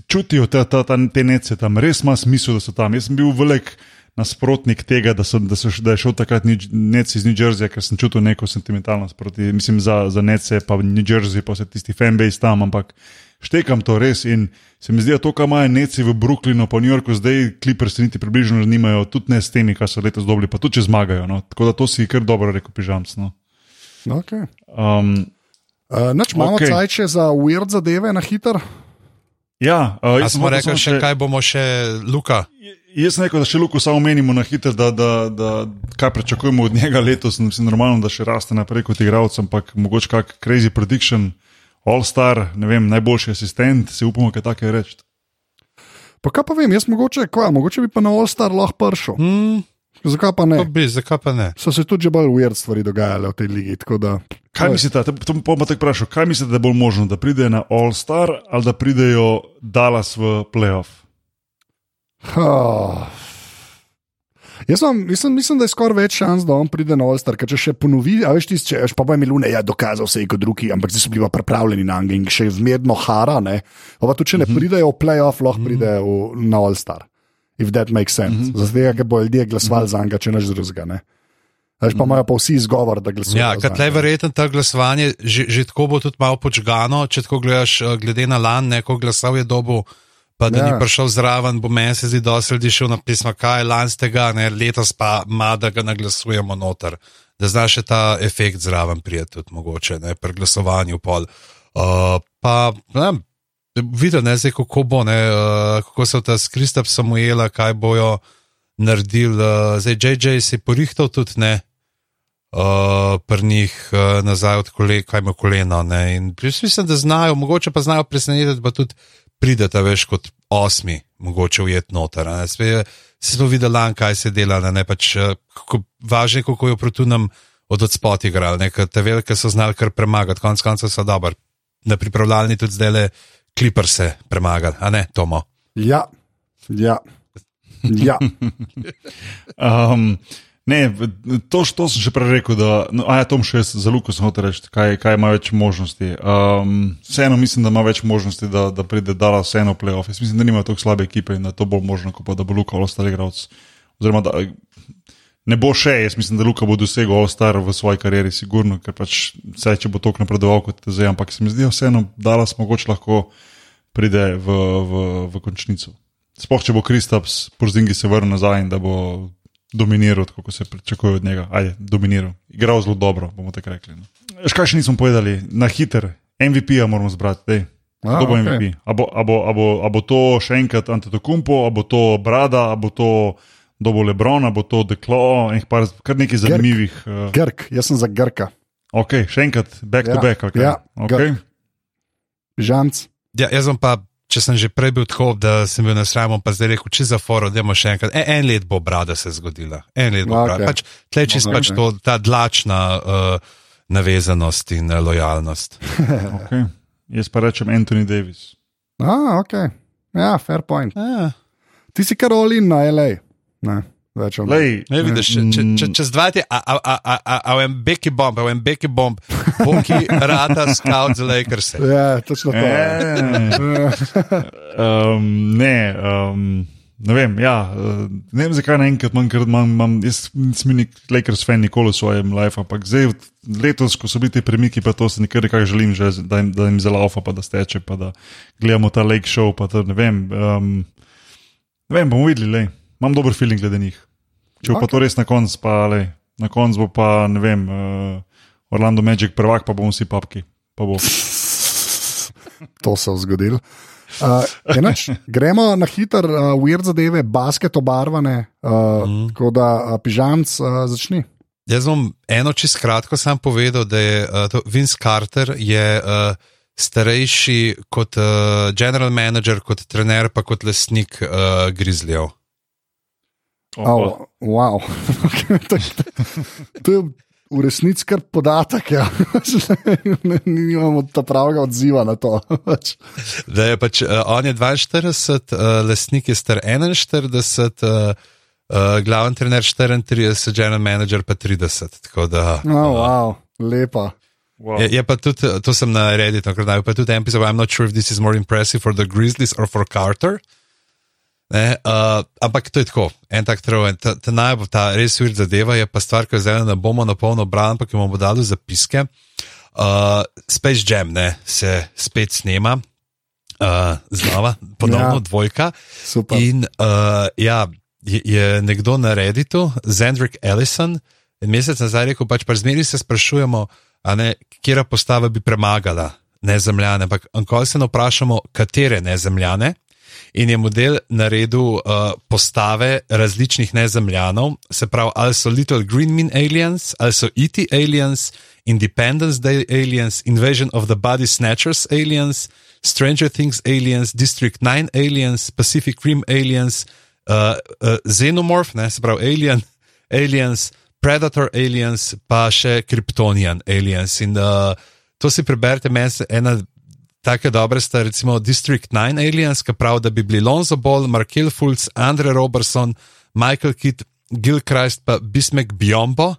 Čutijo ta, ta, ta, te nece tam, res ima smisel, da so tam. Jaz sem bil velik nasprotnik tega, da, so, da, so, da je šel takrat nec iz New Jerseyja, ker sem čutil neko sentimentalnost proti, mislim, za, za nece, pa New Jersey, pa vse tisti fanbase tam, ampak štekam to res in se mi zdi, da to, kar imajo neci v Brooklynu, pa New Yorku, zdaj Clippers niti približno zanimajo, tudi ne s temi, kar so letos dobili, pa tudi če zmagajo. No. Tako da to si kar dobro rekel, pižamc. No. Okay. Um, Uh, Noč imamo Okej. okay. cajče za weird zadeve na hiter. Ja, uh, A jaz sem smo hotel rekli, samo še kaj bomo še, Luka. Jaz sem rekel, da še Luko samo omenimo na hitro, da, da, da kaj pričakujemo od njega letos. Mislim, normalno, da še raste naprej kot igralec, ampak mogoče kak crazy prediction, all star, ne vem, najboljši asistent, si upamo kaj takega reči. Pa kaj pa vem, jaz mogoče, kva, mogoče bi pa na All-Star lahko prišel. Hmm, Zakaj pa ne? to bi, zakaj pa ne? So se tudi že bolj weird stvari dogajale v tej ligi. tako Da, Kaj mislite, to, to bom pa tako vprašal, kaj mislite, da je bolj možno, da pridejo na all star ali da pridejo Dallas v playoff? Oh. Jaz vam, mislim, mislim, da je skoraj več šans, da on pride na All-Star, ker če še ponovi, a veš, tisti, če veš, pa bo imel Lune, ja, dokazal se je kot drugi, ampak zdaj so bili pa pripravljeni na in še zmerno hara, ne. Pa tudi, če ne pridejo v playoff, lahko pridejo v- na All-Star. If that makes sense. Zato, ker bodo ljudje glasovali za njega, če neč drugega. Ne. Veš, pa imajo pa vsi izgovor, da glasujejo. Ja, kaj tle verjetno ta glasovanje, že, že tako bo tudi malo počgano, če tako gledaš, eh, glede na lan, neko glasov je dobil, pa da ja. ni prišel zraven, bo meni se zdi, da se ljudi šel na pismo, kaj je lanskega, ne, letos pa ima, da ga naglasujemo noter. Da znaš še ta efekt zraven prijeti tudi mogoče, ne, pri glasovanju pol. Uh, pa, ne vem, videl, ne, zdaj kako bo, ne, uh, kako so ta skristap Samuela, kaj bojo naredili, uh, zdaj JJ si porihtal tudi, ne, uh, pri njih uh, nazaj od kolena, kaj ima koleno. Ne? In mislim, da znajo, mogoče pa znajo presenetiti, pa tudi pridete, veš, kot osmi, mogoče ujet noter. Se smo videli, lan, kaj se dela, ne, ne pač eh, kako, važno je, kako je nam od odspot igrali, ne, te velike so znali kar premagati, konec koncev so dober. Na pripravljalni tudi zdaj le klipr se premagali, a ne, Tomo. Ja, ja. ja. <laughs> Um, ne, to, to sem že prej rekel, da no, a ja, Tom še za Luko sem hotel reči, kaj, kaj ima več možnosti. Um, vseeno mislim, da ima več možnosti, da, da pride Dala vseeno v playoff. Jaz mislim, da nima tako slabe ekipe in da je to bolj možno, kot pa da bo Luka All-Star igralec. Oziroma, da ne bo še, jaz mislim, da Luka bo dosegel All-Star v svoji karieri, sigurno, ker pač vse, če bo tok napredoval kot zdaj, ampak se mi zdi, da vseeno Dala mogoče lahko pride v, v, v končnico. Sploh, če bo Kristaps, Porzingi se vrnil nazaj in da bo dominiral, kot se pričakuje od njega. Ajde, dominiral. Igral zelo dobro, bomo tako rekli. No. Še kaj še nismo povedali, na hiter, MVP-ja moramo zbrati. Dej. A, Kdo bo okej. MVP? A bo, a, bo, a, bo, a bo to še enkrat Antetokumpo, a bo to Brada, a bo to Dobo Lebron, a bo to Deklo, enih par, kar nekaj zanimivih. Uh, Grk, jaz sem za Grka. ok, še enkrat, back Ja, to back. kaj? ja, okay. Žanc. Ja, jaz sem pa, če sem že prej bil tako, da sem bil na sramu, pa zdaj rekel, če za foro, da še enkrat. En, en let bo brada se zgodila, en let bo Ok. okay. brada. Pač, tle čist Ok. okay. pač to, ta dlačna uh, navezanost in uh, lojalnost. <laughs> okay. Jaz pa rečem Anthony Davis. A, ok. Ja, fair point. Ja. Ti si kar olin na LA. Ne. Lej, Ne vidiš, če, če, če, čez dva tedna, a, a, a, a, a, a v Mbeki bomb, a v Mbeki bomb, Boki <laughs> rata scout za Lakers. Ja, točno to. <laughs> Um, ne, um, ne vem. Ja, uh, ne vem, zakaj naenkrat manj, ker imam, imam, jaz nisem nik Lakers fan nikoli v svojem life, ampak zdaj, letos, ko so bili ti premiki, pa to se nikar nekaj želim, že, da, jim, da jim zelo ofa, pa da steče, pa da gledamo ta Lake Show. Pa to, ne vem, um, ne vem, bomo videli, lej. Imam dober feeling glede njih. Če bo okay. pa to res na koncu, pa lej, na koncu bo pa, ne vem, uh, Orlando Magic prvak, pa bomo vsi papki. Pa bo. <laughs> To se je zgodilo. Uh, enač, gremo na hiter, uh, weird zadeve, basket obarvane, uh, mm. tako da uh, pižamc uh, začni. Jaz bom eno čist kratko sam povedal, da je uh, to Vince Carter je uh, starejši kot uh, general manager, kot trener, pa kot lesnik uh, Grizzlyjev. Oh, wow. <laughs> to, to je v resnici kar podatek. Ja. Ne- Nimamo ta pravega odziva na to. <laughs> Pač. Da je pač, uh, on je 42, uh, lesnik je star 41, uh, uh, glaven trener 34, general manager pa 30. Tako da. oh, wow, lepa. Wow. Je, je pa tudi, to sem na Redditu, naredil, pa tudi en pisal, I'm not sure if this is more impressive for the Grizzlies or for Carter. Ne, uh, ampak to je tako, en tak trojen, ta, ta najbolj ta res vir zadeva je pa stvar, ki jo zdaj ne bomo na polno brali, ampak jo bomo dali zapiske. Uh, Space Jam ne, se spet snema, uh, znova, ponovno Ja. dvojka. Super. In uh, ja, je, je nekdo na Redditu, Zendrik Ellison, en mesec nazaj rekel, pač pa zmeri se sprašujemo, ne, kera postava bi premagala nezemljane, ampak ankoli se ne vprašamo, katere nezemljane. In je model naredil uh, postave različnih nezemljanov, se pravi, ali so Little Green Men aliens, ali so E.T. aliens, Independence Day aliens, Invasion of the Body Snatchers aliens, Stranger Things aliens, District 9 aliens, Pacific Rim aliens, uh, uh, Xenomorph, ne, se pravi, alien, aliens, Predator aliens, pa še Kryptonian aliens. In uh, to si preberite, meni je ena tako dobre sta, recimo District 9 aliens, ki pravi, da bi bili Lonzo Ball, Markel Fultz, Andre Robertson, Michael Kidd. Gil Christ, pa Bismek Biombo,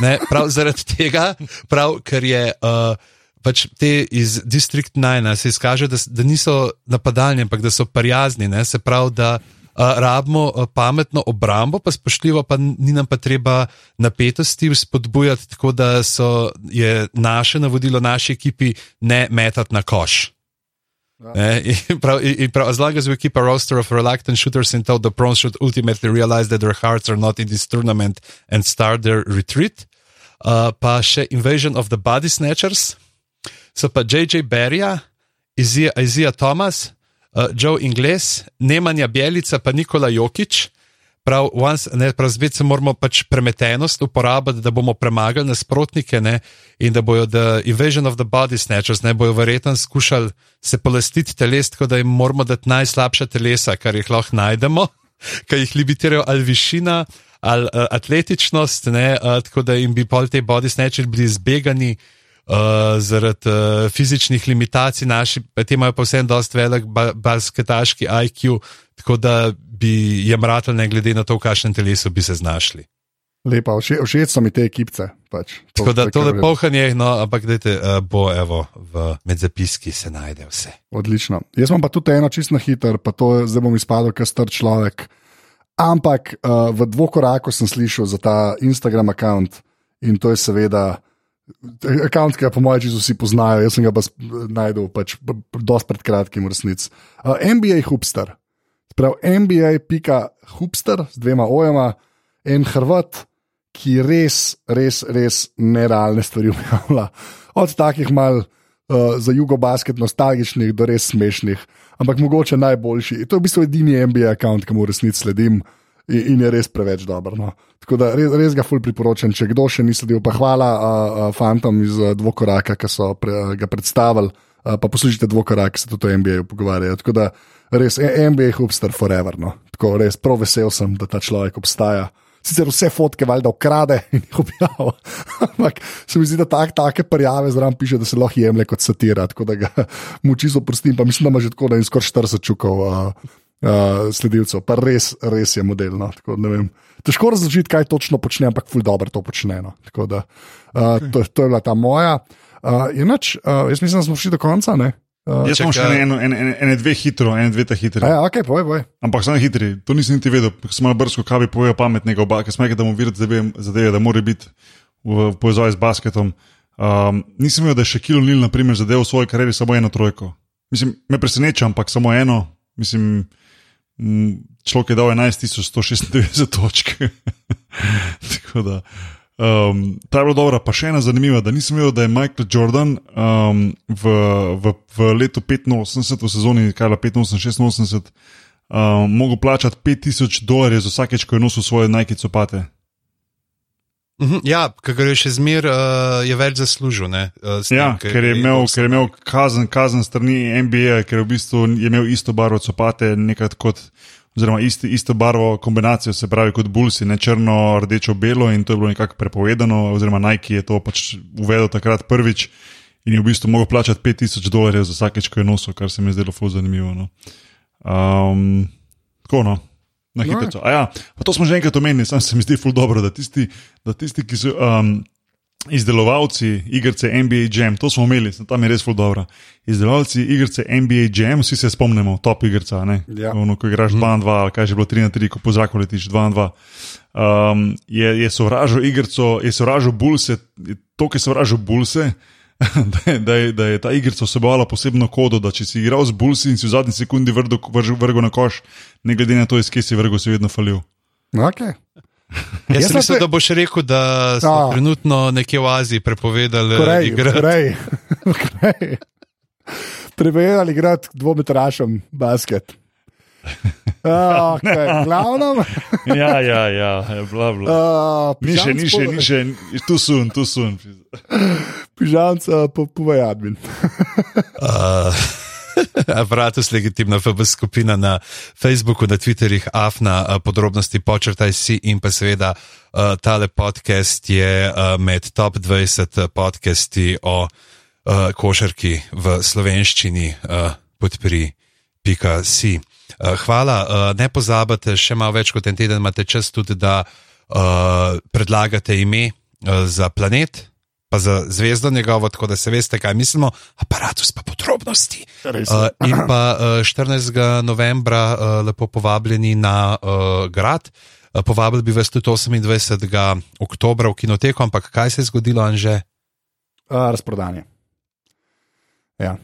ne, prav zaradi tega, prav, ker je uh, pač te iz District 9 se izkaže, da, da niso napadalni, ampak da so prijazni, ne, se pravi, da rabimo pametno obrambo, pa spoštljivo, pa ni nam pa treba napetosti spodbujati, tako da so, je naše navodilo naši ekipi ne metati na koš. As long as we keep a roster of reluctant shooters until the pros should ultimately realize that their hearts are not in this tournament and start their retreat. Uh, pa še Invasion of the Body Snatchers, so pa J.J. Berja, Izija Thomas, uh, Joe Ingles, Nemanja Bjelica, pa Nikola Jokič. Prav, once, ne, prav zdaj se moramo pač premetenost uporabiti, da bomo premagali nasprotnike ne, in da bojo The Invasion of the Body Snatchers, ne bojo verjetno skušali se polastiti teles, tako da jim moramo dati najslabša telesa, kar jih lahko najdemo, <laughs> ki jih limitirajo ali višina ali uh, atletičnost, ne, uh, tako da jim bi pol te body snatchers bili zbegani. Uh, zaradi uh, fizičnih limitacij, naši pa imajo pa vseeno dosti velik ba basketaški IQ, tako da bi jim ratali, ne glede na to, v kakšnem telesu bi se znašli. Lepa, všeč so mi te ekipce. Pač. To, tako da to je pohanje, no, ampak dajte, uh, bo evo, v, med zapiski se najde vse. Odlično. Jaz imam pa tudi eno čisto hiter, pa to zdaj bom izpadel, ker star človek. Ampak uh, v dvokoraku sem slišal za ta Instagram račun in to je seveda. Account, ki ga po mojem čisto vsi poznajo, jaz sem ga pa najdel, pač, dosti pred kratkim, v resnici. Uh, NBA Hupster, prav NBA.hupster z dvema ojama, en Hrvat, ki res, res, res nerealne stvari <laughs> objavlja. Od takih mal uh, za jugobasket nostalgičnih do res smešnih, ampak mogoče najboljši. To je v bistvu edini NBA račun, ki mu v resnici sledim in je res preveč dober. No. Tako da res, res ga fulj priporočam, če kdo še ni sledil. Pa hvala uh, uh, fantom iz Dvokoraka, ki so pre, uh, ga predstavili. Uh, pa poslušajte Dvokorak, ki se tudi o NBA pogovarjajo. Tako da res NBA je hubster forever. No. Tako res prav vesel sem, da ta človek obstaja. Sicer vse fotke valjda ukrade <laughs> in jih objavlja, ampak se mi zdi, da tak, take prijave zraven piše, da se lahko jemlje kot satira, tako da ga <laughs> muči zoprostim, pa mislim, da ima že tako, da je skoraj 40 čukov. Uh, uh, sledilcev, pa res, res je modelno. Težko razložiti, kaj točno počne, ampak ful dobro to počne. No. Da, uh, to, to je bila ta moja. Uh, inač, uh, jaz mislim, da smo šli do konca. Ne? Uh, jaz sem še eno, ene, ene, ene dve hitro, ene dve ta hitri. Ja, ok, povej, povej. Ampak samo hitri, to nisem niti vedel, sem malo brsko kavi povedal pametnega, ker sem rekel, da mu videti zadeve, da mora biti v, v povezavi z basketom. Um, nisem vedel, da je še Kilo Nil, na primer, zadeval v svoji karieri samo eno trojko. Mislim, me preseneča, ampak samo eno. Mislim, človek je dal 11.196 točk. <laughs> da, um, ta je bila dobra, pa še ena zanimiva, da nisem vedel, da je Michael Jordan um, v, v, v letu 85, v sezoni Kajla 85-86, um, mogel plačati 5000 dolarjev za vsakeč, ko je nosil svoje najke copate. Mhm, ja, ker je še zmer, uh, je več zaslužil. Ne, uh, tem, ja, ker, ker, je imel, ker je imel kazen, kazen strani NBA, ker je v bistvu imel isto barvo copate, nekaj kot, oziroma isti, isto barvo kombinacijo, se pravi kot Bulsi, ne črno, rdečo, belo in to je bilo nekako prepovedano, oziroma Nike je to pač uvedel takrat prvič in je v bistvu mogel plačati 5000 dolarjev za vsakeč, ko je nosil, kar se mi je zdelo fuz zanimivo. No. Um, tako no. Na hitro. No. Ja, to smo že enkrat omenili, sam se mi zdi ful dobro, da tisti, da tisti ki so um, izdelovalci igrice NBA Jam, to smo imeli, tam je res ful dobro. Izdelovalci igrice NBA Jam, vsi se spomnimo, top igrica, ne? Ja. Ono, ko igraš 2-2, mm. ali kaj že bilo 3-3, ko po zraku letiš 2-2. Um, je, je sovražil igrico, je sovražil bulse, to, ki sovražil bulse. <laughs> da, je, da, je, da je ta igrica vsebovala posebno kodo, da če si igral z bulsi in si v zadnji sekundi vrgel na koš, ne glede na to, iz kje si vrgel, si vedno falil. Okay. Jaz Jaz mislil, se- da boš rekel, da so Ja. trenutno nekje v Aziji prepovedali Korej, igrati. korej, <laughs> korej. Prepovedali igrati dvometrašem basket. Uh, okay. Glavno, Ja, ja, ja, bla, bla. uh, Ni še, ni še, ni še, tu sun, tu sun. <laughs> Pižamca, po, povej admin. Uh, <laughs> <laughs> Aparatus legitimna FB skupina na Facebooku, na Twitterjih, AFNA, uh, podrobnosti počrtaj si in pa seveda uh, tale podcast je uh, med top 20 podcasti o uh, košarki v slovenščini uh, podpri.si. Uh, hvala, uh, ne pozabite, še malo več kot en teden imate čas tudi, da uh, predlagate ime za planet. Pa za zvezdo njegovo, tako da se veste, kaj mislimo, aparatus pa podrobnosti. Uh, in pa uh, 14. novembra uh, lepo povabljeni na uh, grad. Uh, povabili bi vas tudi 28. oktobra v kinoteko, ampak kaj se je zgodilo, Anže? Uh, razprodanje. Ja.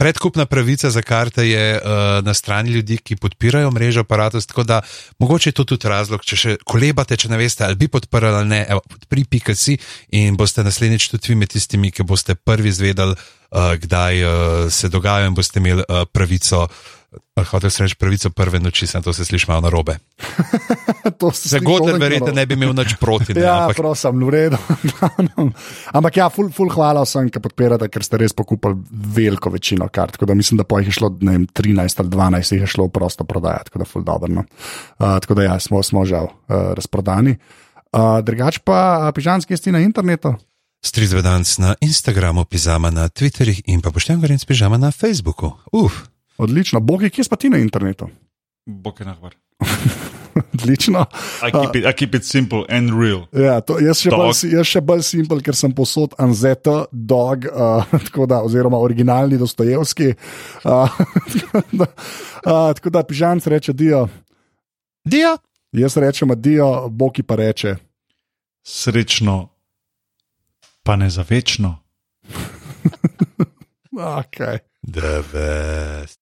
Predkupna pravica za karte je uh, na strani ljudi, ki podpirajo mrežo aparatus, tako da mogoče je to tudi razlog, če še kolebate, če ne veste, ali bi podprli ali ne, evo, podpri pika si in boste naslednjič tudi vi med tistimi, ki boste prvi zvedeli, uh, kdaj uh, se dogaja in boste imeli uh, pravico. Uh, Hotel sem reči pravico prve noči, sem to se sliši malo na robe. <laughs> To se toliko verjete narobe. ne bi imel nič proti. Ne, <laughs> Ja, ampak prosim, v redu. <laughs> Ampak ja, ful, ful hvala vsem, ki podpirate, ker ste res pokupili veliko večino kart. Tako da mislim, da po jih je šlo ne vem, 13 ali 12, jih je šlo prosto prodajati, tako da ful dobro. No. Uh, tako da ja, smo, smo žal uh, razprodani. Uh, drugač pa uh, pižanski jesti na internetu. Strizvedanc na Instagramu, pizama na Twitterjih in pa pošteni gorenc pižama na Facebooku. Uf. Odlično, bogi, kje si pa ti na internetu? Bok je nahvar. <laughs> Odlično. I keep, it, I keep it simple and real. Ja, to, jaz, še bolj, jaz še bolj simpel, ker sem posod Anzeta, dog, uh, <laughs> da, oziroma originalni Dostojevski. Uh, <laughs> tako da, uh, tako da pižanc reče Dio, Dia. jaz rečem Dio, Boki pa reče. Srečno, pa ne za večno. Okay. The best.